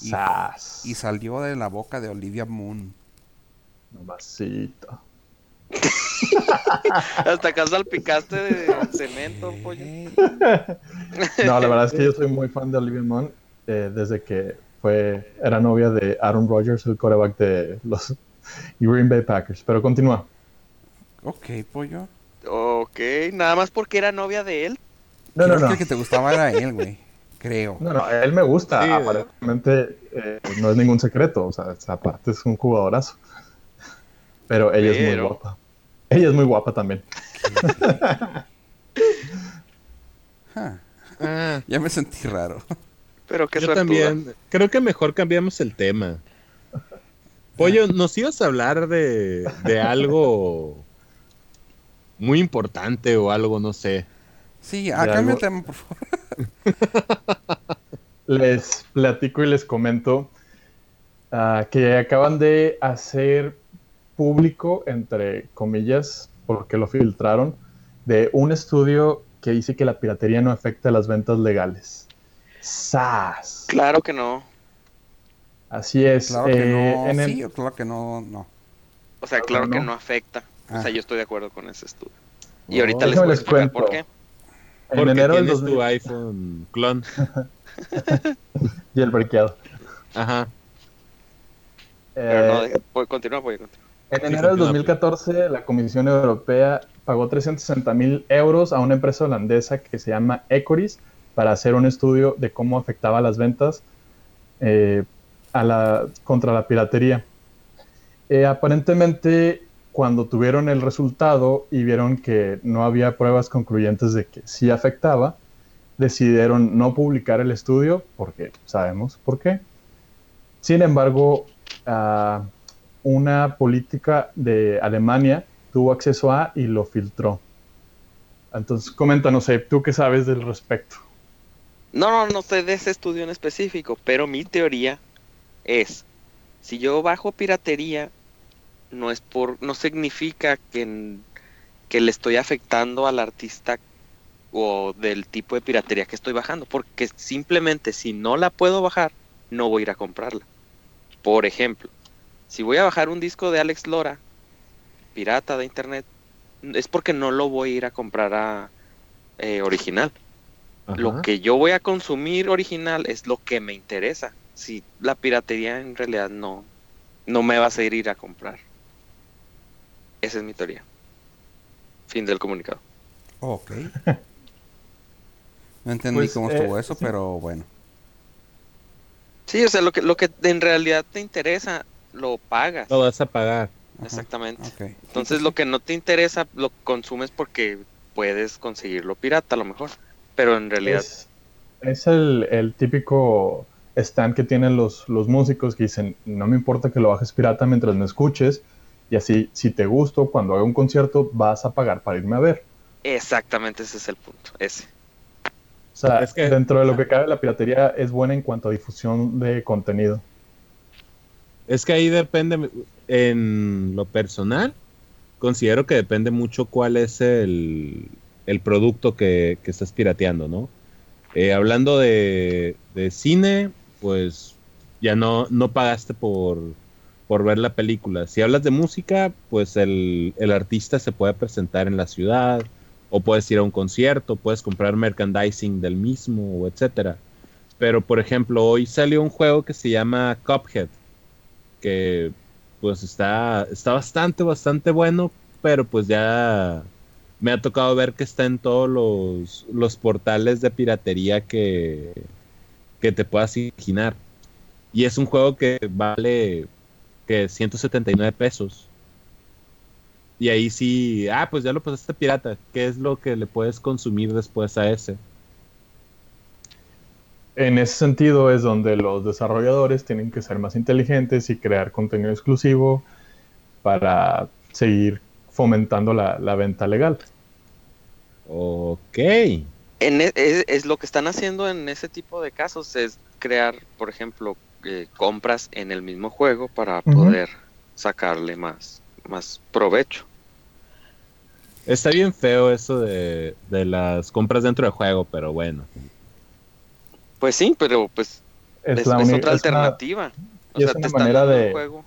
Y- Sas. Y salió de la boca de Olivia Moon. Mamacita. Hasta acá salpicaste de cemento, pollo. No, la verdad es que yo soy muy fan de Olivia Munn eh, desde que fue, era novia de Aaron Rodgers, el coreback de los Green Bay Packers. Pero continúa. Ok, pollo. Ok, nada más porque era novia de él. No, no, no. que el que te gustaba era él, güey. Creo. No, no, él me gusta. Sí, Aparentemente eh, no es ningún secreto. O sea, aparte es un jugadorazo. Pero ella es muy guapa. Ella es muy guapa también. Ah, Ah, ya me sentí raro. Pero qué yo suertuda. también. Creo que mejor cambiamos el tema. Pollo, ¿nos ibas a hablar de, de algo muy importante o algo, no sé? Sí, De ah, cambia tema, por favor. Les platico y les comento ah, que acaban de hacer público, entre comillas, porque lo filtraron, de un estudio que dice que la piratería no afecta a las ventas legales. ¡Sas! Claro que no. Así es. Claro que eh, no. en el- Sí, o claro que no, no. O sea, Claro claro que que no. no afecta. O Ah. sea, yo estoy de acuerdo con ese estudio. Y Oh. ahorita les voy les explicar por cuento. qué. en Porque enero del tienes 2000 tu iPhone clon. y el brequeado. Ajá. Pero no, Eh, deja- pues, continúa, voy a continuar. En Sí, enero del continúa, 2014, la Comisión Europea pagó 360 mil euros a una empresa holandesa que se llama Ecoris para hacer un estudio de cómo afectaba las ventas eh, a la, contra la piratería. Eh, aparentemente, cuando tuvieron el resultado y vieron que no había pruebas concluyentes de que sí afectaba, decidieron no publicar el estudio, porque sabemos por qué. Sin embargo, ah, una política de Alemania tuvo acceso a y lo filtró. Entonces, coméntanos, ¿tú qué sabes del respecto? No, no, no sé de ese estudio en específico, pero mi teoría es, si yo bajo piratería, no es por, no significa que, que le estoy afectando al artista o del tipo de piratería que estoy bajando, porque simplemente si no la puedo bajar, no voy a ir a comprarla. Por ejemplo, si voy a bajar un disco de Alex Lora, pirata de internet, es porque no lo voy a ir a comprar a eh, original. Lo que yo voy a consumir original es lo que me interesa. Si la piratería en realidad no, no me va a hacer ir a comprar. Esa es mi teoría. Fin del comunicado. Ok. No entendí Pues, cómo eh, estuvo eso, sí. pero bueno. Sí, o sea, lo que, lo que en realidad te interesa, lo pagas. Lo vas a pagar. Ajá. Exactamente. Entonces lo que no te interesa, lo consumes porque puedes conseguirlo pirata a lo mejor. Pero en realidad, Es, es el, el típico stand que tienen los, los músicos que dicen, no me importa que lo bajes pirata mientras me escuches, y así, si te gusto, cuando haga un concierto, vas a pagar para irme a ver. exactamente ese es el punto. Ese. O sea, Es que- dentro de lo que cabe, la piratería es buena en cuanto a difusión de contenido. Es que ahí depende, en lo personal, considero que depende mucho cuál es el, el producto que, que estás pirateando, ¿no? Eh, hablando de, de cine, pues ya no, no pagaste por, por ver la película. Si hablas de música, pues el, el artista se puede presentar en la ciudad, o puedes ir a un concierto, puedes comprar merchandising del mismo, etcétera. Pero, por ejemplo, hoy salió un juego que se llama Cuphead, que pues está, está bastante, bastante bueno, pero pues ya me ha tocado ver que está en todos los, los portales de piratería que, que te puedas imaginar. Y es un juego que vale que 179 pesos. Y ahí sí, ah, pues ya lo pasaste pirata. ¿Qué es lo que le puedes consumir después a ese? En ese sentido es donde los desarrolladores tienen que ser más inteligentes y crear contenido exclusivo para seguir fomentando la, la venta legal. Ok. En e- es, es lo que están haciendo en ese tipo de casos es crear, por ejemplo, eh, compras en el mismo juego para poder sacarle más, más provecho. Está bien feo eso de, de las compras dentro del juego, pero bueno. Pues sí, pero pues Es, es, la es otra es una- alternativa. O y es sea, una te manera de- un juego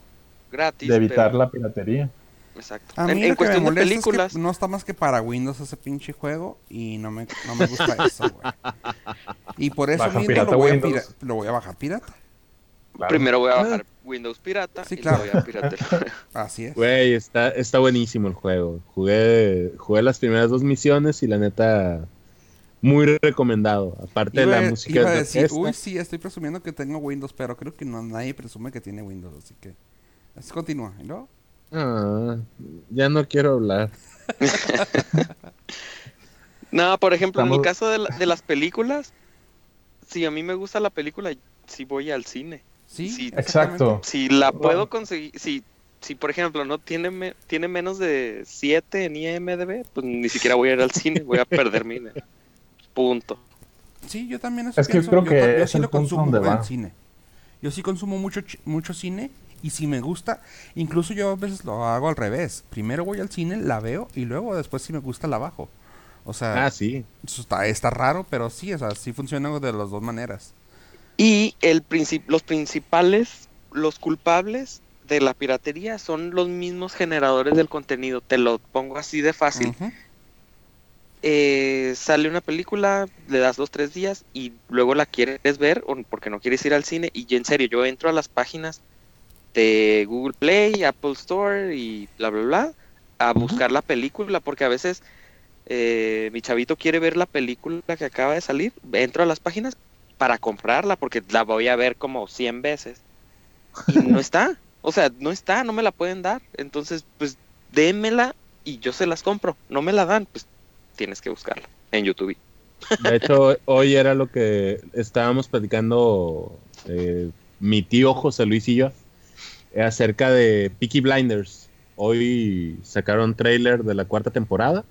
gratis. de evitar pero- la piratería. Exacto. A mí en lo en que cuestión me de películas, es que no está más que para Windows ese pinche juego y no me, no me gusta eso, güey. Y por eso Baja mismo lo voy, a lo voy a bajar pirata. Claro. primero voy a Ah. bajar Windows pirata Sí, y claro. luego ya piratear. Así es. Güey, está, está buenísimo el juego. Jugué, jugué las primeras dos misiones y la neta, muy recomendado. Aparte de la a- música iba a de decir, orquesta. uy, sí, estoy presumiendo que tengo Windows, pero creo que no nadie presume que tiene Windows, así que... Así continúa, ¿y luego? Ah, ya no quiero hablar. No, por ejemplo, en el caso de, la- de las películas, si a mí me gusta la película, sí voy al cine. Sí, Sí. Exacto. Si la Bueno. puedo conseguir, si, si por ejemplo no tiene, me- tiene menos de 7 en IMDB, pues ni siquiera voy a ir al cine, voy a perder mi dinero. Punto. Sí, yo también eso Es que pienso. creo yo, que ta- yo es sí el lo punto consumo en cine. Yo sí consumo mucho, ch- mucho cine y si me gusta, incluso yo a veces lo hago al revés. Primero voy al cine, la veo y luego después si me gusta la bajo. O sea, Ah, sí. eso está, está raro, pero sí, o sea, sí funciona de las dos maneras. Y el princip- los principales, los culpables de la piratería son los mismos generadores del contenido. Te lo pongo así de fácil. Eh, sale una película, le das dos, tres días y luego la quieres ver o porque no quieres ir al cine. Y en serio, yo entro a las páginas de Google Play, Apple Store y bla, bla, bla, a buscar la película porque a veces eh, mi chavito quiere ver la película que acaba de salir. Entro a las páginas para comprarla porque la voy a ver como 100 veces. Y no está. O sea, no está, no me la pueden dar. Entonces, pues démela y yo se las compro. No me la dan, pues tienes que buscarla en YouTube. De hecho, hoy era lo que estábamos platicando eh, mi tío José Luis y yo acerca de Peaky Blinders. Hoy sacaron trailer de la cuarta temporada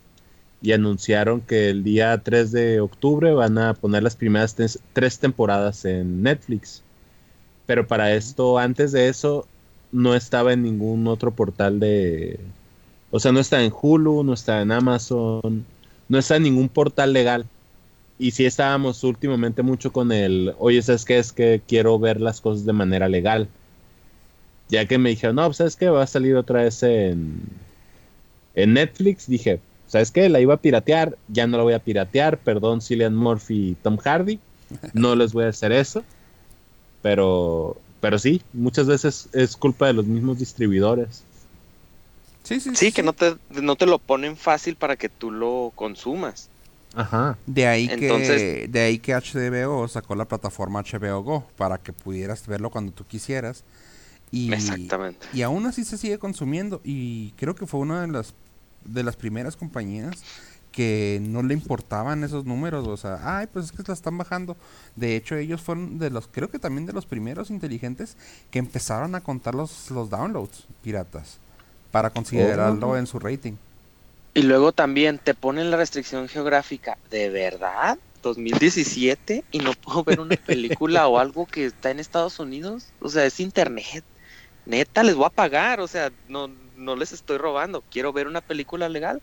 y anunciaron que el día 3 de octubre van a poner las primeras tres, tres temporadas en Netflix. Pero para esto, antes de eso, no estaba en ningún otro portal de... O sea, no está en Hulu, no está en Amazon, no está en ningún portal legal. Y sí estábamos últimamente mucho con el, oye, ¿sabes qué? Es que quiero ver las cosas de manera legal. Ya que me dijeron, no, pues, ¿sabes qué? Va a salir otra vez en, en Netflix. Dije, ¿sabes qué? La iba a piratear, ya no la voy a piratear. Perdón, Cillian Murphy y Tom Hardy. No les voy a hacer eso. Pero, pero sí, muchas veces es culpa de los mismos distribuidores. Sí, sí, Sí, que no te, no te lo ponen fácil para que tú lo consumas. Ajá. De ahí que de ahí que HBO sacó la plataforma HBO Go para que pudieras verlo cuando tú quisieras. Y, Exactamente. y aún así se sigue consumiendo y creo que fue una de las de las primeras compañías que no le importaban esos números, o sea, ay, pues es que la están bajando. De hecho, ellos fueron de los creo que también de los primeros inteligentes que empezaron a contar los los downloads piratas para considerarlo Oh. en su rating. Y luego también te ponen la restricción geográfica. ¿De verdad? 2017 y no puedo ver una película o algo que está en Estados Unidos. O sea, es internet. Neta, les voy a pagar. O sea, no, no les estoy robando. Quiero ver una película legal.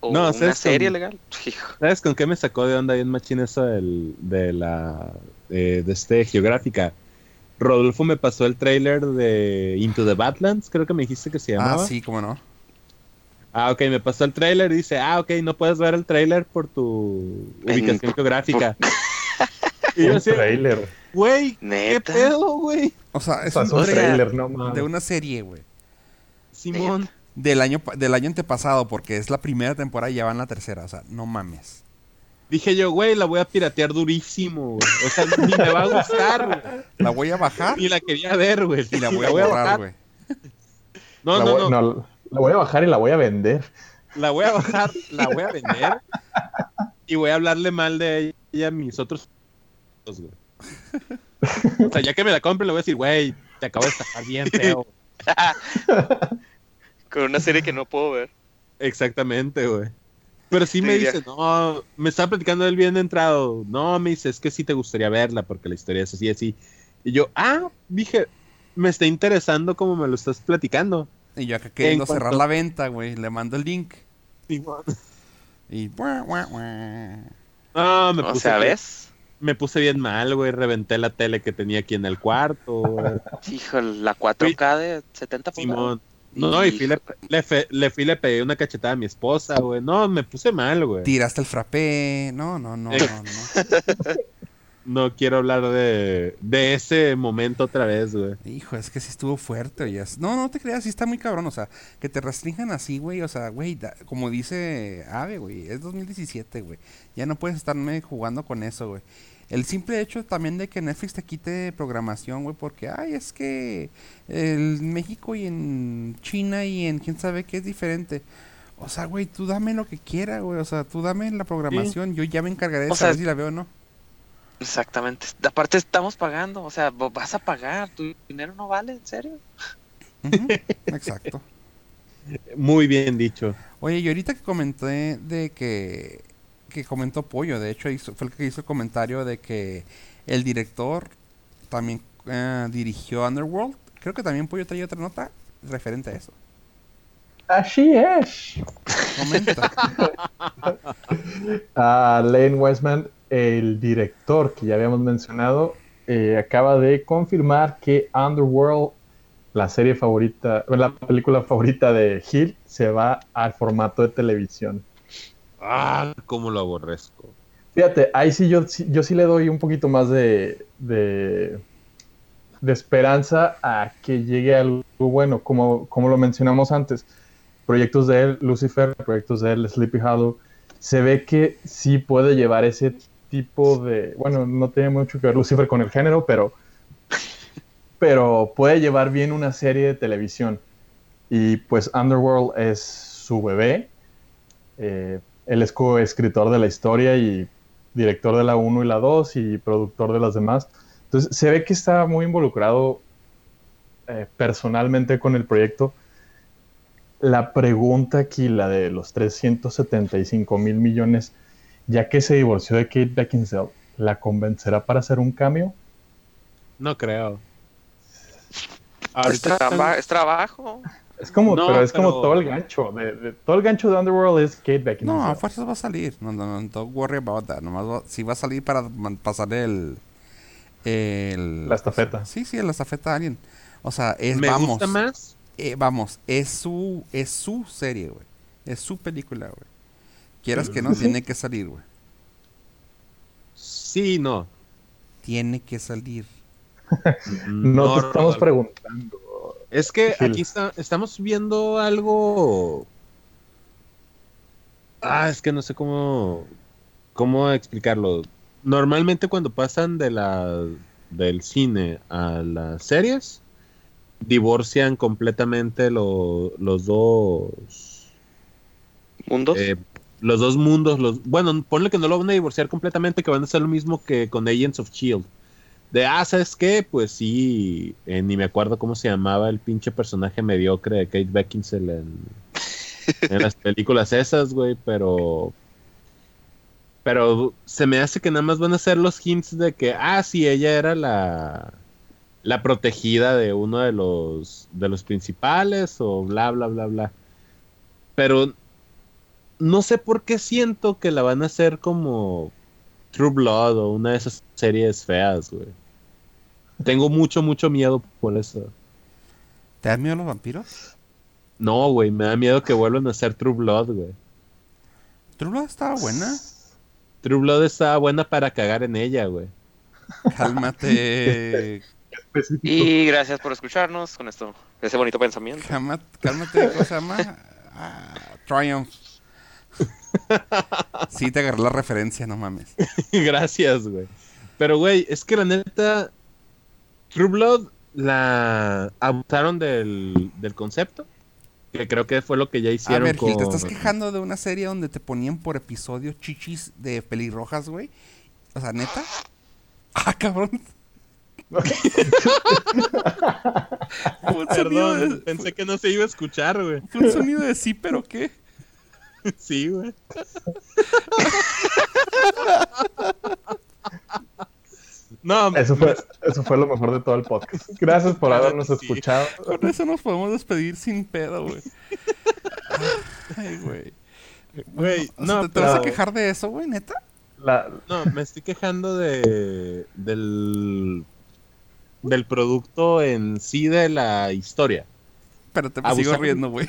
O No, una ¿sabes serie con- legal. ¿Sabes con qué me sacó de onda bien machín eso del- de la eh, de este geográfica? Rodolfo me pasó el trailer de Into the Badlands, creo que me dijiste que se llamaba. Ah, sí, cómo no. Ah, ok, me pasó el trailer y dice, ah, ok, no puedes ver el trailer por tu En- ubicación geográfica. y yo trailer. güey, ¿qué pedo, güey? O sea, es sea, un trailer, no mames. de una serie, güey. Simón. Del año, del año antepasado, porque es la primera temporada y ya van la tercera. O sea, no mames. Dije yo, güey, la voy a piratear durísimo, güey. O sea, ni me va a gustar, güey. La voy a bajar Ni la quería ver, güey. y la voy a borrar, bajar. güey. No, la, no, voy, no, no, la voy a bajar y la voy a vender. La voy a bajar, la voy a vender y voy a hablarle mal de ella a mis otros. güey. O sea, ya que me la compre, le voy a decir, güey, te acabo de estafar bien feo. Con una serie que no puedo ver. Exactamente, güey. Pero sí me dice, no, me estaba platicando él bien entrado. No, me dice, es que sí te gustaría verla porque la historia es así, así. Y yo, ah, dije, me está interesando como me lo estás platicando. Y yo acá queriendo cuanto- cerrar la venta, güey. Le mando el link. Y. buah, buah, buah. No, me O puse, sea, bien- ¿ves? me puse bien mal, güey. Reventé la tele que tenía aquí en el cuarto. Hijo, la 4K de 70 pulgadas. Simón. No, y fui le, le, fe- le fui le pegué una cachetada a mi esposa, güey. No, me puse mal, güey. Tiraste el frappé. No, no, no, Eh. no, no. No quiero hablar de, de ese momento otra vez, güey. Hijo, es que sí estuvo fuerte, oye. No, no te creas, sí está muy cabrón. O sea, que te restrinjan así, güey. O sea, güey, da- como dice Ave, güey, es 2017, güey. Ya no puedes estarme jugando con eso, güey. El simple hecho también de que Netflix te quite programación, güey, porque, ay, es que en México y en China y en quién sabe qué es diferente. O sea, güey, tú dame lo que quiera, güey. O sea, tú dame la programación. Yo ya me encargaré de O sea, saber si la veo o no. Exactamente. Aparte estamos pagando, o sea, vas a pagar, tu dinero no vale, ¿en serio? Exacto. Muy bien dicho. Oye, y ahorita que comenté de que, que comentó Pollo, de hecho hizo, fue el que hizo el comentario de que el director también eh, dirigió Underworld. Creo que también Pollo traía otra nota referente a eso. Así es. Comenta. A Lane Westman, el director que ya habíamos mencionado, eh, acaba de confirmar que Underworld, la serie favorita, la película favorita de Hill, se va al formato de televisión. Ah, cómo lo aborrezco. Fíjate, ahí sí yo, sí- le doy un poquito más de, de, de esperanza a que llegue algo bueno, como, como lo mencionamos antes. Proyectos de él, Lucifer, proyectos de él, Sleepy Hollow, se ve que sí puede llevar ese tipo de... Bueno, no tiene mucho que ver Lucifer con el género, pero, pero puede llevar bien una serie de televisión. Y pues Underworld es su bebé. Eh, él es coescritor de la historia y director de la 1 y la 2 y productor de las demás. Entonces se ve que está muy involucrado eh, personalmente con el proyecto. La pregunta aquí, la de los 375 mil millones, ya que se divorció de Kate Beckinsale, ¿la convencerá para hacer un cambio? No creo. Es, traba- es trabajo. Es como, No, pero es como todo el gancho. De, de- todo el gancho de Underworld es Kate Beckinsale. No, a fuerzas va a salir. No, no, no, don't worry about that. Nomás va, sí va a salir para pasar el, el... La estafeta. Sí, sí, la estafeta a alguien. O sea, es, me vamos. gusta más. eh, vamos, es su, es su serie, güey. Es su película, güey. Quieras que no, tiene que salir, güey. Sí, no. Tiene que salir. No, te estamos preguntando. Es que aquí está, estamos viendo algo. Ah, es que no sé cómo, cómo explicarlo. Normalmente cuando pasan de la del cine a las series, divorcian completamente lo- los dos Mundos. eh, los dos mundos. Los, bueno, ponle que no lo van a divorciar completamente, que van a hacer lo mismo que con Agents of Shield. De, ah, ¿sabes qué? Pues sí, eh, ni me acuerdo cómo se llamaba el pinche personaje mediocre de Kate Beckinsale en, las películas esas, güey, pero... Pero se me hace que nada más van a ser los hints de que, ah, sí, ella era la, la protegida de uno de los, de los principales o bla, bla, bla, bla. Pero no sé por qué siento que la van a hacer como True Blood o una de esas series feas, güey. Tengo mucho, mucho miedo por eso. ¿Te dan miedo los vampiros? No, güey, me da miedo que vuelvan a ser True Blood, güey. True Blood estaba buena. True Blood estaba buena para cagar en ella, güey. Cálmate. Y gracias por escucharnos con esto, ese bonito pensamiento. Cálmate, cálmate, ¿cómo se llama? Ah, Triumph. Sí, te agarré la referencia, no mames. Gracias, güey. Pero, güey, es que la neta, True Blood la abusaron del, del concepto. Que creo que fue lo que ya A hicieron ver, Gil, te estás quejando de una serie donde te ponían por episodio chichis de pelirrojas, güey. O sea, neta. Ah, cabrón. Perdón, de, pensé que no se iba a escuchar, güey. fue un sonido de sí, pero qué. Sí, güey. no, Eso fue, eso fue lo mejor de todo el podcast. Gracias por habernos sí. escuchado. Con eso nos podemos despedir sin pedo, güey. Ay, güey. güey, no, ¿te, te vas a quejar de eso, güey, neta? La, no, me estoy quejando de del del producto en sí de la historia. Pero te sigo Abusaron. riendo, güey.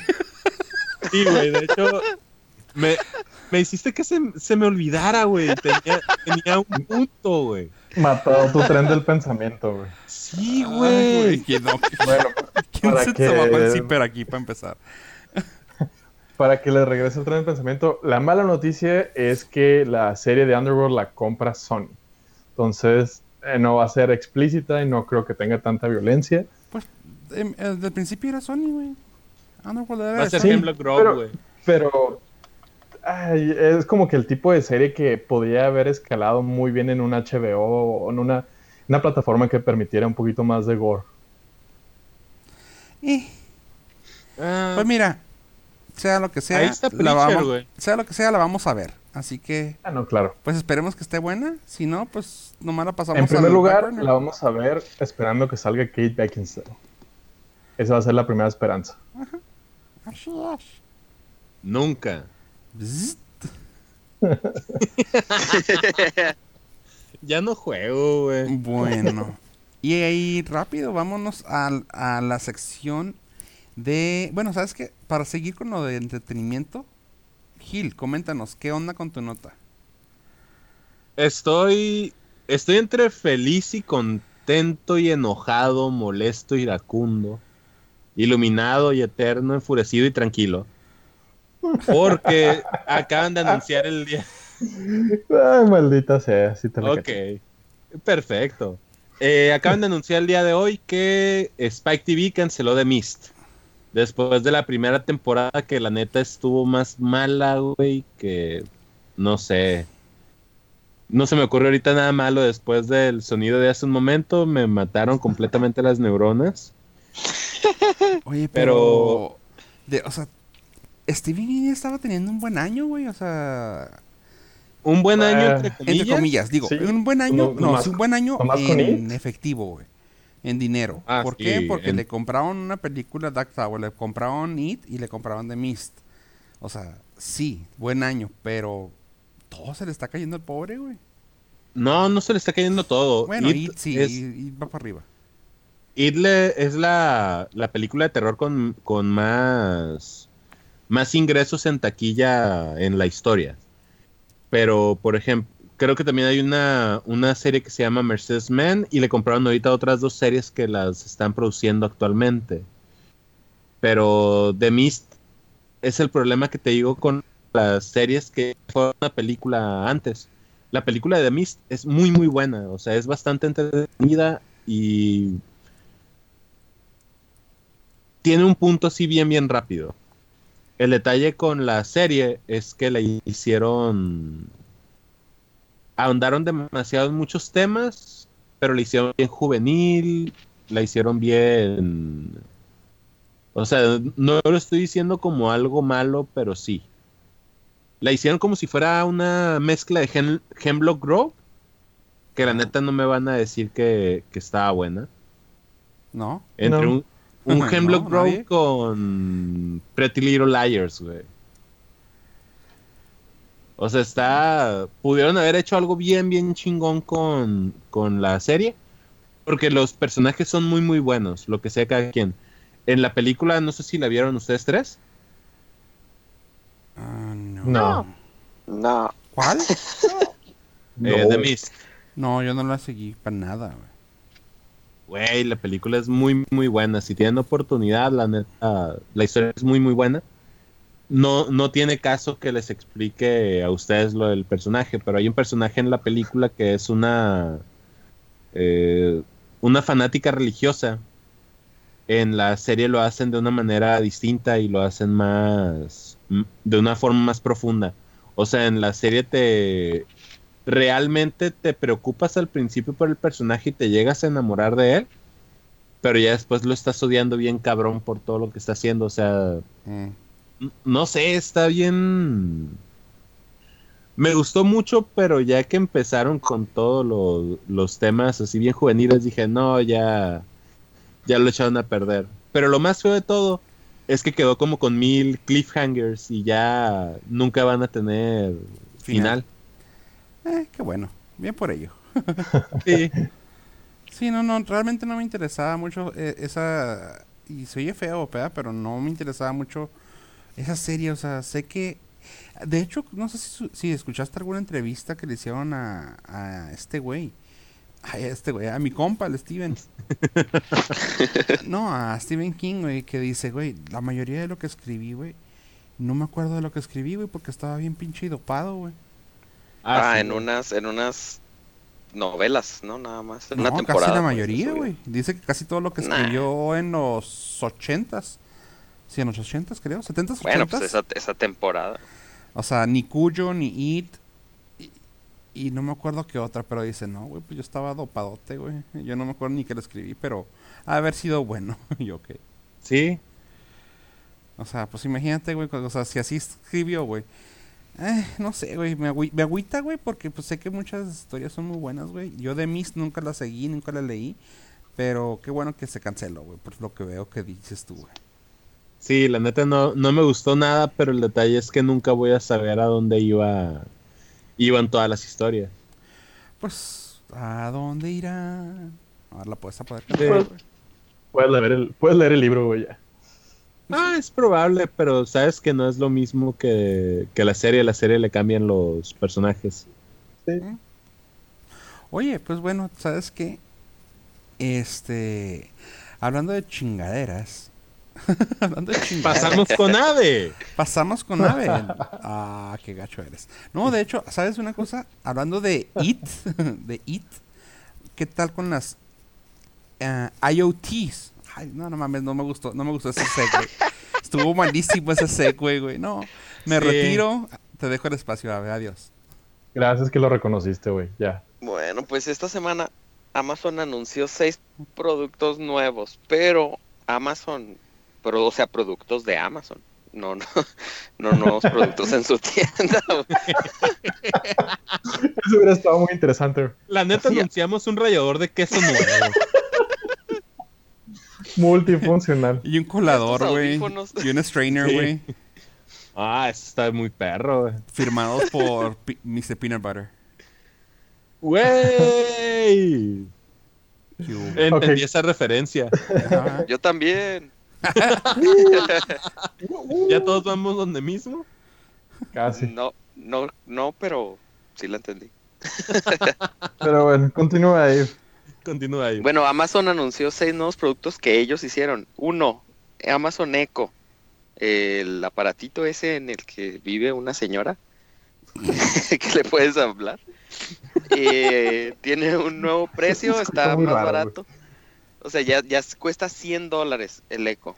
Sí, güey, de hecho, me, me hiciste que se, se me olvidara, güey. Tenía, tenía un punto, güey. Matado tu tren del pensamiento, güey. Sí, güey. Bueno, ¿Quién para se que- bajó el zipper aquí para empezar? para que le regrese el tren del pensamiento, la mala noticia es que la serie de Underworld la compra Sony. Entonces, eh, no va a ser explícita y no creo que tenga tanta violencia. Em, eh, Desde el principio era Sony, güey. Underworld era Va a ser Hemlock Grove, güey. Pero ay, es como que el tipo de serie que podría haber escalado muy bien en un HBO o en una, una plataforma que permitiera un poquito más de gore. Eh, Ah, Pues mira, sea lo que sea, Ahí está la Preacher, vamos, sea lo que sea, la vamos a ver. Así que, Ah, no, claro. pues esperemos que esté buena. Si no, pues nomás la pasamos En primer lugar, la vamos a ver esperando que salga Kate Beckinsale. Esa va a ser la primera esperanza. Así es. nunca. Ya no juego, güey. Bueno. y ahí rápido, vámonos al- a, la sección de... Bueno, ¿sabes qué? Para seguir con lo de entretenimiento, Gil, coméntanos, ¿qué onda con tu nota? Estoy. Estoy entre feliz y contento y enojado, molesto, iracundo, iluminado y eterno, enfurecido y tranquilo. Porque acaban de anunciar el día. Ay, maldita sea, si te la Ok, caché. perfecto. Eh, acaban de anunciar el día de hoy que Spike TV canceló The Mist. Después de la primera temporada que la neta estuvo más mala, güey, que no sé. No se me ocurre ahorita nada malo después del sonido de hace un momento. Me mataron completamente las neuronas. Oye, Pero- pero... de- o sea, Stevie Nicks estaba teniendo un buen año, güey. O sea, Un buen año, Ah, entre comillas. entre comillas, digo, Sí. un buen año, No- no, un buen año en efectivo, güey. En dinero. Ah, ¿Por sí, qué? Porque en- le compraron una película Dark Tower, le compraron It y le compraron The Mist. O sea, sí, buen año, pero todo se le está cayendo al pobre, güey. No, no se le está cayendo todo. Bueno, It It, sí, es- It va para arriba. It le- es la, la película de terror con, con más, más ingresos en taquilla en la historia. Pero, por ejemplo, creo que también hay una, una serie que se llama Mercedes Man y le compraron ahorita otras dos series que las están produciendo actualmente. Pero The Mist es el problema que te digo con las series que fueron una película antes. La película de The Mist es muy muy buena, o sea, es bastante entretenida y tiene un punto así bien bien rápido. El detalle con la serie es que la hicieron ahondaron demasiado en muchos temas, pero la hicieron bien juvenil, la hicieron bien o sea, no lo estoy diciendo como algo malo, pero sí. La hicieron como si fuera una mezcla de Hem- Hemlock Grove. Que la neta no me van a decir que, que estaba buena. ¿No? Entre No. un, un No, Hemlock Grove nadie. con Pretty Little Liars, güey. O sea, está. Pudieron haber hecho algo bien, bien chingón con, con la serie. Porque los personajes son muy, muy buenos. Lo que sea cada quien. En la película, no sé si la vieron ustedes tres. Ah, no. No. No. ¿Cuál? Eh, No. The Mist. No, yo no la seguí para nada, güey. Güey, la película es muy, muy buena. Si tienen oportunidad, la neta, la historia es muy, muy buena. No, no tiene caso que les explique a ustedes lo del personaje, pero hay un personaje en la película que es una, eh, una fanática religiosa. En la serie lo hacen de una manera distinta y lo hacen más, de una forma más profunda. O sea, en la serie te, realmente te preocupas al principio por el personaje y te llegas a enamorar de él, pero ya después lo estás odiando bien cabrón por todo lo que está haciendo. O sea, Mm. no sé, está bien. Me gustó mucho, pero ya que empezaron con todos los, los temas así bien juveniles, dije, no, ya, ya lo echaron a perder. Pero lo más feo de todo es que quedó como con mil cliffhangers y ya nunca van a tener Final. final. Eh, qué bueno. Bien por ello. Sí. Sí, no, no, realmente no me interesaba mucho eh, esa y se oye feo, ¿verdad? pero no me interesaba mucho esa serie, o sea, sé que... De hecho, no sé si, escuchaste alguna entrevista que le hicieron a, a este güey. A este güey, a mi compa, el Steven. no, a Stephen King, güey, que dice, güey, la mayoría de lo que escribí, güey, no me acuerdo de lo que escribí, güey, porque estaba bien pinche dopado, güey. Ah, sí, en unas, en unas novelas, ¿no? Nada más. En No, una casi la pues, mayoría, vida. güey. Dice que casi todo lo que Nah. escribió en los ochentas. Sí, en los ochentas, creo. ¿Setentas, Bueno, ochentas? pues esa, esa temporada. O sea, ni Cuyo, ni It. Y, y no me acuerdo qué otra, pero dice, no, güey, pues yo estaba dopadote, güey. Yo no me acuerdo ni que lo escribí, pero ha de haber sido bueno. y yo, ok. Sí, O sea, pues imagínate, güey, o sea, si así escribió, güey. Eh, no sé, güey, me, me agüita, güey, porque pues sé que muchas historias son muy buenas, güey. Yo de Mist nunca la seguí, nunca la leí. Pero qué bueno que se canceló, güey, por lo que veo que dices tú, güey. sí, la neta no, no me gustó nada, pero el detalle es que nunca voy a saber a dónde iba iban todas las historias. Pues, ¿a dónde irán? Ahora la puedes poder Sí. cantar, güey. Puedes leer el, puedes leer el libro, güey, ya. Ah, es probable, pero sabes que no es lo mismo que, que la serie. La serie le cambian los personajes. Oye, pues bueno, ¿sabes qué? Este. Hablando de chingaderas. hablando de chingaderas. Pasamos con Ave. Pasamos con Ave. Ah, qué gacho eres. No, de hecho, ¿sabes una cosa? Hablando de IT, de IT, ¿qué tal con las ah, IoTs? Ay, no, no mames, no me gustó, no me gustó ese segue. Estuvo malísimo ese segue, güey. No, me Sí. retiro. Te dejo el espacio, Ave. Adiós. Gracias que lo reconociste, güey, ya. Bueno, pues esta semana Amazon anunció seis productos nuevos, pero Amazon, pero, o sea, productos de Amazon. No, no, no nuevos productos en su tienda. güey. Eso hubiera estado muy interesante, güey. La neta anunciamos un rallador de queso nuevo. Multifuncional. Y un colador, güey. Y un strainer, Sí. güey. Ah, eso está muy perro, güey. Firmados por Pi- Mr. Peanut Butter. Güey. Entendí esa referencia. Ajá. Yo también. ¿Ya todos vamos donde mismo? Casi. No, no, no, pero sí la entendí. Pero bueno, continúa ahí. Continúa ahí. Bueno, Amazon anunció seis nuevos productos que ellos hicieron. Uno, Amazon Echo, el aparatito ese en el que vive una señora que le puedes hablar. Eh, tiene un nuevo precio, está más raro, barato. O sea, ya, ya cuesta 100 dólares el Echo.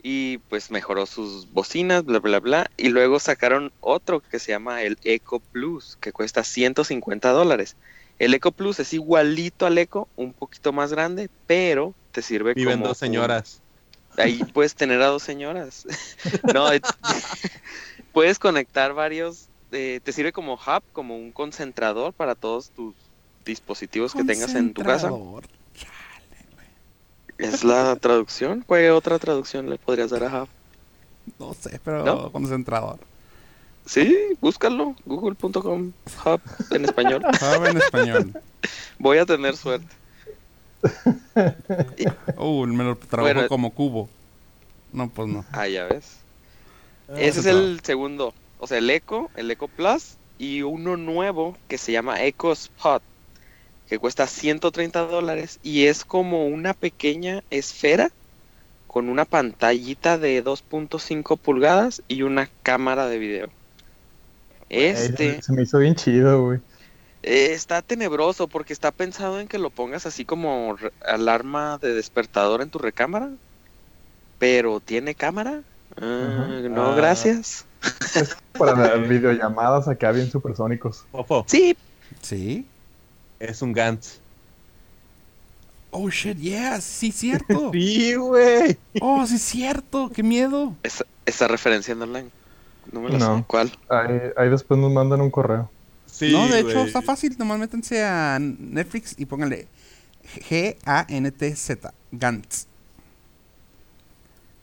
Y pues mejoró sus bocinas, bla, bla, bla. Y luego sacaron otro que se llama el Echo Plus, que cuesta 150 dólares. El Echo Plus es igualito al Echo, un poquito más grande, pero te sirve Viven como dos un- señoras. Ahí puedes tener a dos señoras. no, puedes conectar varios. eh, te sirve como hub, como un concentrador para todos tus dispositivos que tengas en tu casa. Concentrador. Es la traducción. ¿Cuál otra traducción le podrías dar a hub? No sé, pero ¿No? concentrador. Sí, búscalo. Google.com hub en español. Sabe en español. Voy a tener suerte. Uh, me lo trabajo Bueno. como cubo. No, pues no. Ah, ya ves. Ah, Ese es el segundo. O sea, el Echo, el Echo Plus y uno nuevo que se llama Echo Spot, que cuesta 130 dólares y es como una pequeña esfera con una pantallita de 2.5 pulgadas y una cámara de video. Este se me hizo bien chido, güey. eh, está tenebroso porque está pensado en que lo pongas así como alarma de despertador en tu recámara, pero tiene cámara. Ah, no, Ah. gracias. Para las videollamadas acá bien supersónicos. Fofo, Sí, ¿Sí? es un Gantz. Oh, shit, yeah. Sí, cierto. Sí, güey. Oh, sí, cierto. Qué miedo. Esa, esa referencia no la, no me la No. sé. ¿Cuál? Ahí, ahí después nos mandan un correo. Sí, no, de hecho, está fácil. Nomás métanse a Netflix y pónganle G-A-N-T-Z. Gantz.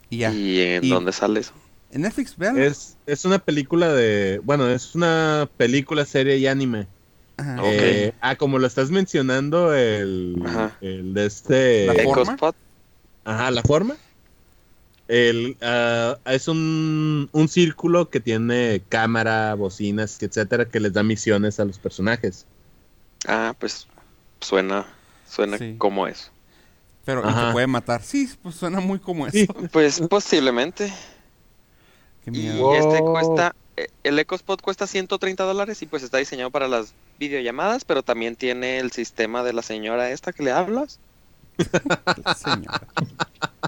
Y ya. ¿Y en Y- dónde sale eso? En Netflix, vean. Es, es una película de. Bueno, es una película, serie y anime. Ajá. Eh, ah, como lo estás mencionando, el, Ajá. el de este. La forma? Ajá, la forma. El, ah, es un, un círculo que tiene cámara, bocinas, etcétera, que les da misiones a los personajes. Ah, pues suena, suena Sí. como eso. Pero y te puede matar. Sí, pues suena muy como eso. Sí. Pues posiblemente. Qué Y miedo. este Wow. cuesta, eh, el EcoSpot cuesta 130 dólares y pues está diseñado para las videollamadas, pero también tiene el sistema de la señora esta que le hablas. La señora.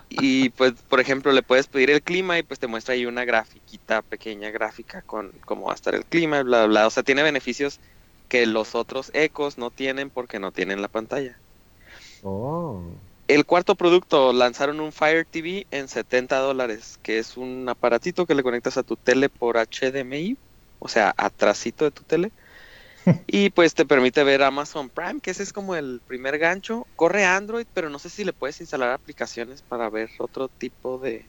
Y pues, por ejemplo, le puedes pedir el clima y pues te muestra ahí una grafiquita, pequeña gráfica con cómo va a estar el clima, bla, bla, bla. O sea, tiene beneficios que los otros Ecos no tienen porque no tienen la pantalla. Oh. El cuarto producto, lanzaron un Fire TV en 70 dólares, que es un aparatito que le conectas a tu tele por HDMI, o sea, atrasito de tu tele. Y pues te permite ver Amazon Prime, que ese es como el primer gancho. Corre Android, pero no sé si le puedes instalar aplicaciones para ver otro tipo de...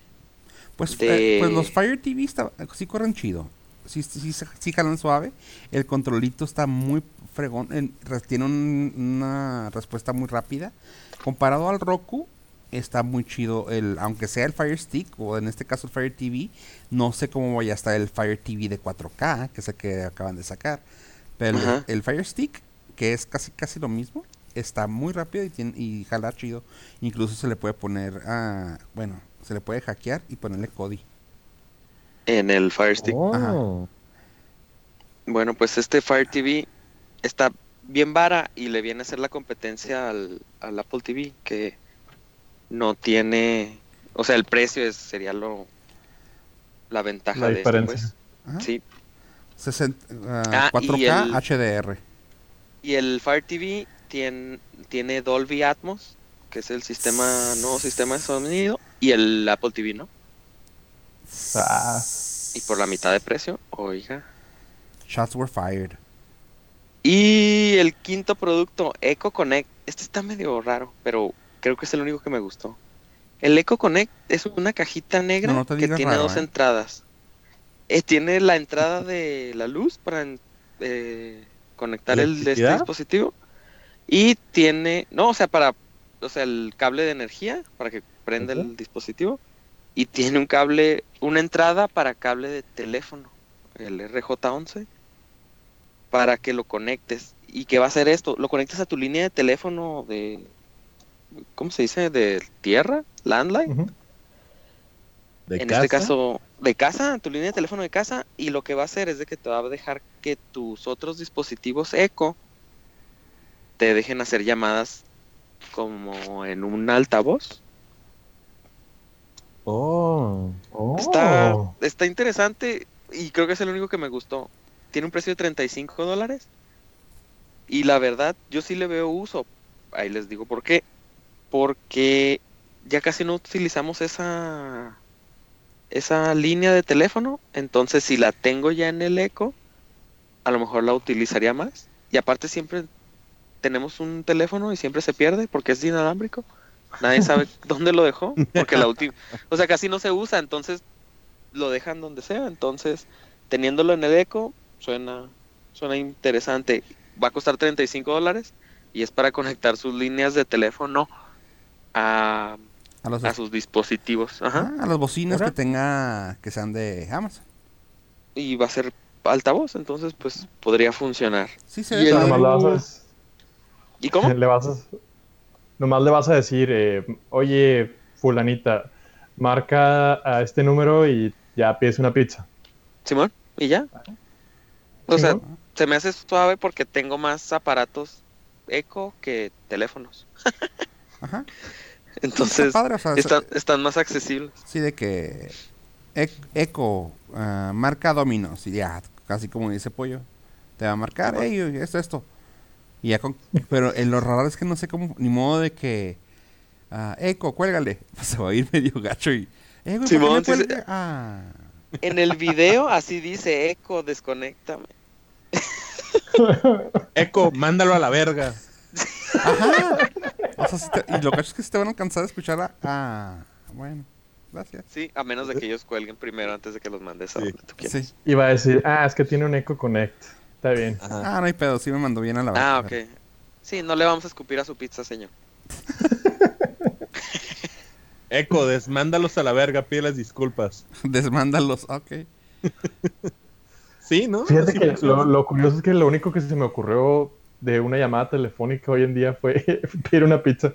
Pues, de- eh, pues los Fire TV está- sí corren chido. Sí, sí, sí, jalan suave. El controlito está muy fregón. en- re- tiene un- una respuesta muy rápida. Comparado al Roku, está muy chido. El, aunque sea el Fire Stick, o en este caso el Fire TV, no sé cómo vaya a estar el Fire TV de 4K, que es el que acaban de sacar. Pero el, Ajá. el Fire Stick, que es casi casi lo mismo, está muy rápido y, tiene, y jala chido. Incluso se le puede poner, ah, bueno, se le puede hackear y ponerle Kodi. En el Fire Stick. Oh. Bueno, pues este Fire TV está bien vara y le viene a ser la competencia al, al Apple TV, que no tiene... O sea, el precio es, sería lo... La ventaja La de esto, pues. Ajá. Sí. 60, ah, Ah, y 4K el- HDR. Y el Fire TV tiene, tiene Dolby Atmos, que es el sistema, nuevo sistema de sonido, y el Apple TV, ¿no? Ah. Y por la mitad de precio, oiga. Shots were fired. Y el quinto producto, Echo Connect. Este está medio raro, pero creo que es el único que me gustó. El Echo Connect es una cajita negra No, no te que tiene raro, dos ¿eh? entradas. Eh, tiene la entrada de la luz para eh, conectar el de este dispositivo. Y tiene, no, o sea, para, o sea, el cable de energía para que prenda el dispositivo. Y tiene un cable, una entrada para cable de teléfono, el RJ11 para que lo conectes. ¿Y qué va a hacer esto? Lo conectas a tu línea de teléfono de... ¿Cómo se dice? ¿De tierra? ¿Landline? ¿De en casa? este caso, de casa, tu línea de teléfono de casa. Y lo que va a hacer es de que te va a dejar que tus otros dispositivos Echo te dejen hacer llamadas como en un altavoz. Oh. Oh. Está, está interesante y creo que es el único que me gustó. Tiene un precio de 35 dólares. Y la verdad, yo sí le veo uso. Ahí les digo por qué. Porque ya casi no utilizamos esa esa línea de teléfono. Entonces, si la tengo ya en el eco, a lo mejor la utilizaría más. Y aparte siempre tenemos un teléfono y siempre se pierde porque es inalámbrico. Nadie sabe dónde lo dejó. Porque la última... O sea, casi no se usa. Entonces, lo dejan donde sea. Entonces, teniéndolo en el eco, suena, suena interesante. Va a costar 35 dólares y es para conectar sus líneas de teléfono a, A, los, a sus dispositivos. Ajá. ah, a las bocinas que tenga que sean de Amazon. Y va a ser altavoz, entonces pues podría funcionar. Sí, se Y ve el- padre. Nomás le vas a- ¿Y cómo? Le vas a, nomás le vas a decir, eh, oye, fulanita, marca a este número y ya pides una pizza. Simón, y ya. O sea, se me hace suave porque tengo más aparatos eco que teléfonos. Ajá. Entonces, Está padre, o sea, están, están más accesibles. Sí, de que Ec- Eco, ah, marca Dominos, y ya, casi como dice Pollo, te va a marcar, hey, esto, esto. Y ya con- pero en lo raro es que no sé cómo, ni modo de que, ah, Eco, cuélgale, pues se va a ir medio gacho y, eh, güey, ¿por qué Simón, sí. cuelga? Ah, En el video así dice eco, desconéctame. Eco, mándalo a la verga. ajá. O sea, sí te- y lo gacho es que si te van a alcanzar a escuchar a, ah, bueno, gracias. Sí, a menos de que ellos cuelguen primero antes de que los mandes a Sí. donde tú quieras. Sí. Iba a decir, ah, es que tiene un Echo Connect. Está bien. Ah, no hay pedo, sí me mandó bien a la Ah, ok. Sí, no le vamos a escupir a su pizza, señor. Eco, desmándalos a la verga, pídeles disculpas. Desmándalos, ok. Sí, ¿no? Fíjate que lo curioso es que lo único que se me ocurrió de una llamada telefónica hoy en día fue pedir una pizza.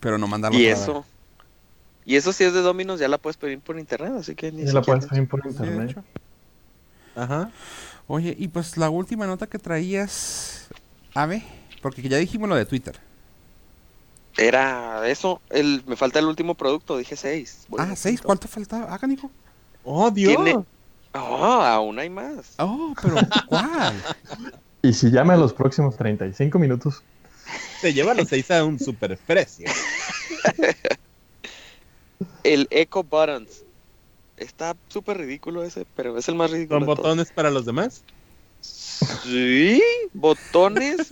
Pero no mandarlo Y eso. Y eso si es de Domino's ya la puedes pedir por internet, así que ni Ya la puedes pedir por internet. Ajá. Oye, y pues la última nota que traías, Ave, porque ya dijimos lo de Twitter. Era eso, el, me falta el último producto, dije seis. Ah, a- seis, ¿cuánto faltaba? Hagan, hijo. Oh, Dios. Tiene- Oh, aún hay más. Oh, pero ¿cuál? Y si llama a los próximos 35 minutos, Se lleva los seis a un superprecio. El Echo Buttons. Está súper ridículo ese, pero es el más ridículo. ¿Son de todos. botones para los demás? Sí, botones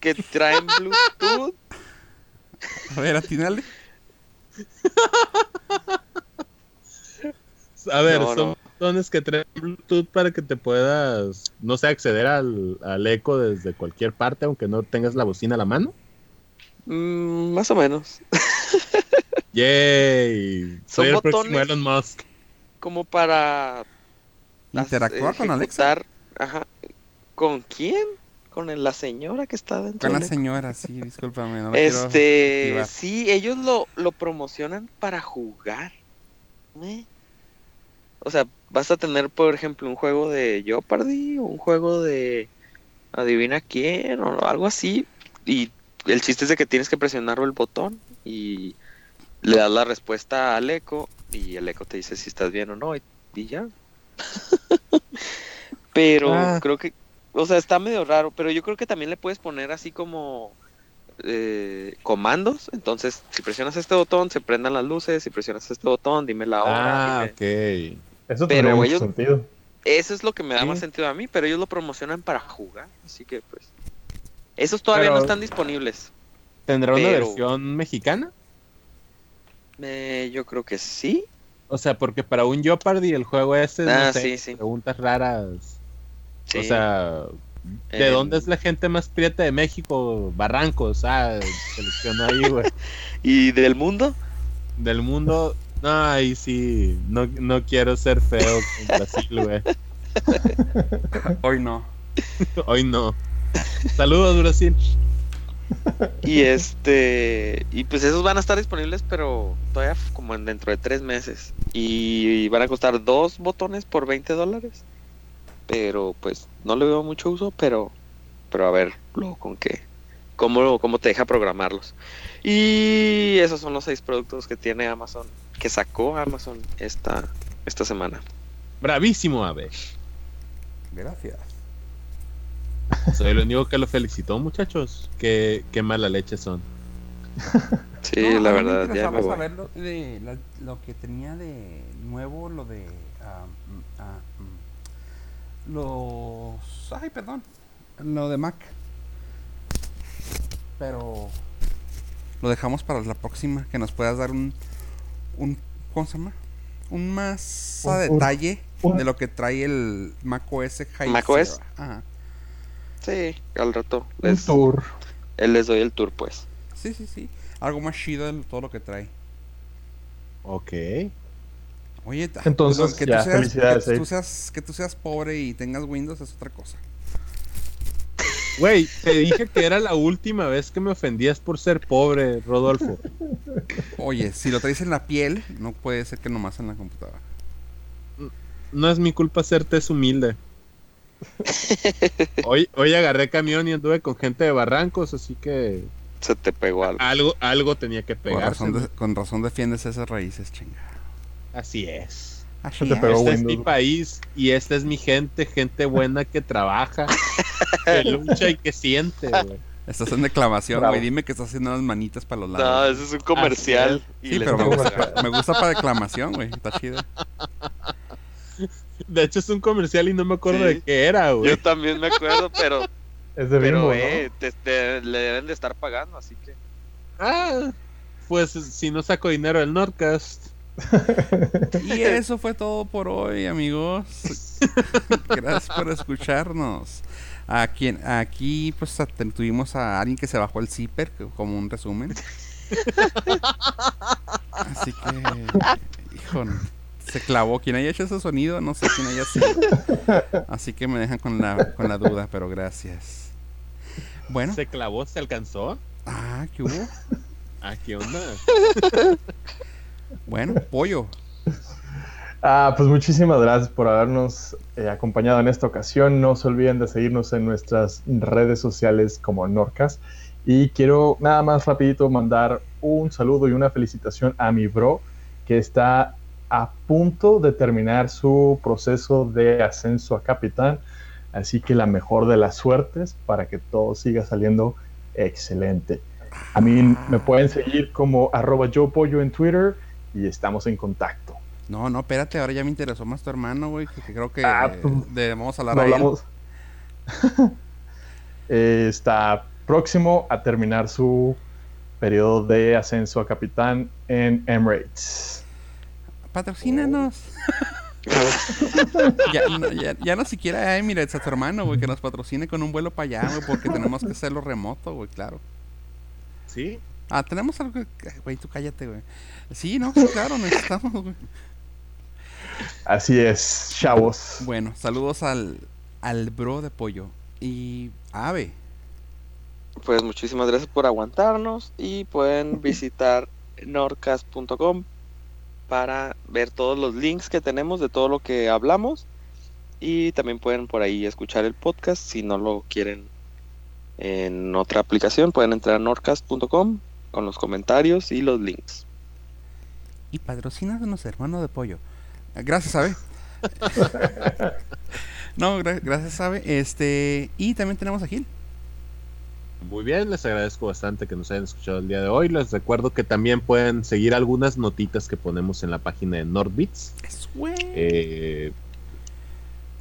que traen Bluetooth. A ver, atínale. A ver, No, son no. Botones que traen Bluetooth para que te puedas, no sé, acceder al, al eco desde cualquier parte, aunque no tengas la bocina a la mano. Mm, más o menos. Yay. Soy Son el próximo botones. Elon Musk. Como para Interactuar con Alexa. ejecutar- Ajá. ¿Con quién? Con el- la señora que está dentro Con la señora, sí, discúlpame. No Este, sí, ellos lo, lo promocionan para jugar. ¿eh? O sea, vas a tener, por ejemplo, un juego de Jeopardy o un juego de Adivina quién o algo así. Y el chiste es de que tienes que presionar el botón y le das la respuesta al eco y el eco te dice si estás bien o no y, y ya. pero Ah. creo que, o sea, está medio raro, pero yo creo que también le puedes poner así como eh, comandos. Entonces, si presionas este botón, se prendan las luces. Si presionas este botón, dime la hora. Ah, dime- ok. Eso Pero tendría mucho ellos- sentido. Eso es lo que me da Sí. más sentido a mí, pero ellos lo promocionan para jugar. Así que, pues. Esos todavía Pero- no están disponibles. ¿Tendrá una versión mexicana? Eh, yo creo que sí. O sea, porque para un Jeopardy el juego ese, Ah, no sé, sí, sí. preguntas raras. sí. O sea, ¿de Eh, dónde es la gente más prieta de México? Barrancos, ah, seleccionó ahí, güey. ¿Y del mundo? Del mundo, no, ahí sí, no, no quiero ser feo con Brasil, güey. Hoy no. Hoy no. Saludos, Brasil. Y este. Y pues esos van a estar disponibles, pero todavía como en dentro de tres meses. Y van a costar dos botones por 20 dólares. Pero pues no le veo mucho uso, pero. Pero a ver luego con qué. Cómo, cómo te deja programarlos. Y esos son los seis productos que tiene Amazon. Que sacó Amazon esta, esta semana. Bravísimo, Ave. Gracias. Soy el único que lo felicitó, muchachos. Qué, qué mala leche son. Sí, No, la verdad, ya me voy. lo, de, la- lo que tenía de nuevo, lo de... ah, mm, ah, mm, los... Ay, perdón. Lo de Mac. Pero... Lo dejamos para la próxima, que nos puedas dar un... un ¿Cómo se llama? Un más a Un- un- detalle un- de lo que trae el Mac OS High Mac OS. Sierra. Ajá. Sí, al rato. Un Les, tour. eh, les doy el tour, pues. Sí, sí, sí. Algo más chido de todo lo que trae. Ok. Oye, Entonces, que, ya, tú seas, felicidades, que, tú eh. seas, que tú seas pobre y tengas Windows es otra cosa. Güey, te dije que era la última vez que me ofendías por ser pobre, Rodolfo. Oye, si lo traes en la piel, no puede ser que nomás en la computadora. No es mi culpa serte humilde. Hoy, hoy agarré camión y anduve con gente de barrancos, así que Se te pegó algo. algo, algo tenía que Con pegarse. razón, de- con razón defiendes esas raíces, chinga. Así es. Así es. Este es mi país y esta es mi gente, gente buena que trabaja, que lucha y que siente, güey. Estás en declamación, güey. Dime que estás haciendo unas manitas para los No, lados. ese es un comercial. y sí, pero me gusta, pagar. me gusta para declamación, güey. Está chido. De hecho es un comercial y no me acuerdo Sí. de qué era, güey. Yo también me acuerdo, pero, Es de pero eh, te- te- le deben de estar pagando, así que. Ah, pues si no saco dinero del Nordcast. Y eso fue todo por hoy, amigos. Gracias por escucharnos. Aquí, aquí pues tuvimos a alguien que se bajó el zipper, como un resumen. Así que, hijo, se clavó. Quien haya hecho ese sonido, no sé quién haya sido. Así que me dejan con la, con la duda, pero gracias. Bueno. ¿Se clavó? ¿Se alcanzó? Ah, ¿qué hubo? Ah, ¿qué onda? bueno, pollo. Ah, pues muchísimas gracias por habernos eh, acompañado en esta ocasión. No se olviden de seguirnos en nuestras redes sociales como Norcas. Y quiero nada más rapidito mandar un saludo y una felicitación a mi bro que está a punto de terminar su proceso de ascenso a capitán. Así que la mejor de las suertes para que todo siga saliendo excelente. A mí me pueden seguir como arroba yo pollo en Twitter y estamos en contacto. No, no, espérate, ahora ya me interesó más tu hermano, güey, que, creo que ah, pues, debemos hablar no hablamos. está próximo a terminar su periodo de ascenso a capitán en Emirates. Patrocínanos. ya, no, siquiera a Emirates, a tu hermano, güey, que nos patrocine con un vuelo para allá, güey, porque tenemos que hacerlo remoto, güey, claro. ¿Sí? Ah, tenemos algo Güey, tú cállate, güey. Sí, no, sí, claro, necesitamos, güey. Así es, chavos. Bueno, saludos al, al bro de pollo. Y Ave. Pues muchísimas gracias por aguantarnos y pueden visitar norcas.com para ver todos los links que tenemos de todo lo que hablamos y también pueden por ahí escuchar el podcast si no lo quieren en otra aplicación pueden entrar a norcas.com con los comentarios y los links y patrocínanos hermano de pollo Gracias, Abe. no, gracias, Abe. Este, y también tenemos a Gil. Muy bien, les agradezco bastante que nos hayan escuchado el día de hoy. Les recuerdo que también pueden seguir algunas notitas que ponemos en la página de Nordbits. Eh,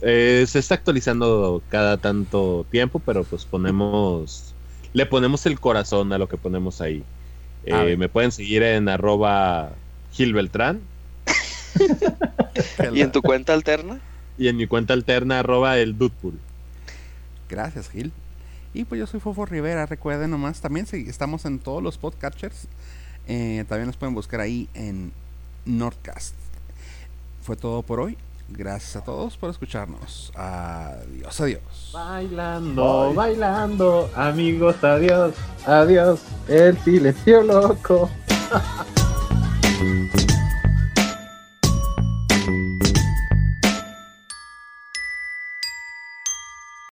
eh, se está actualizando cada tanto tiempo, pero pues ponemos, le ponemos el corazón a lo que ponemos ahí. Eh, me pueden seguir en arroba Gil Beltrán ¿Y en tu cuenta alterna? Y en mi cuenta alterna, arroba el Dudpool. Gracias, Gil. Y pues yo soy Fofo Rivera, recuerden nomás, también estamos en todos los podcatchers. Eh, también nos pueden buscar ahí en Nordcast. Fue todo por hoy. Gracias a todos por escucharnos. Adiós, adiós. Bailando, bailando, amigos, adiós, adiós, el silencio loco.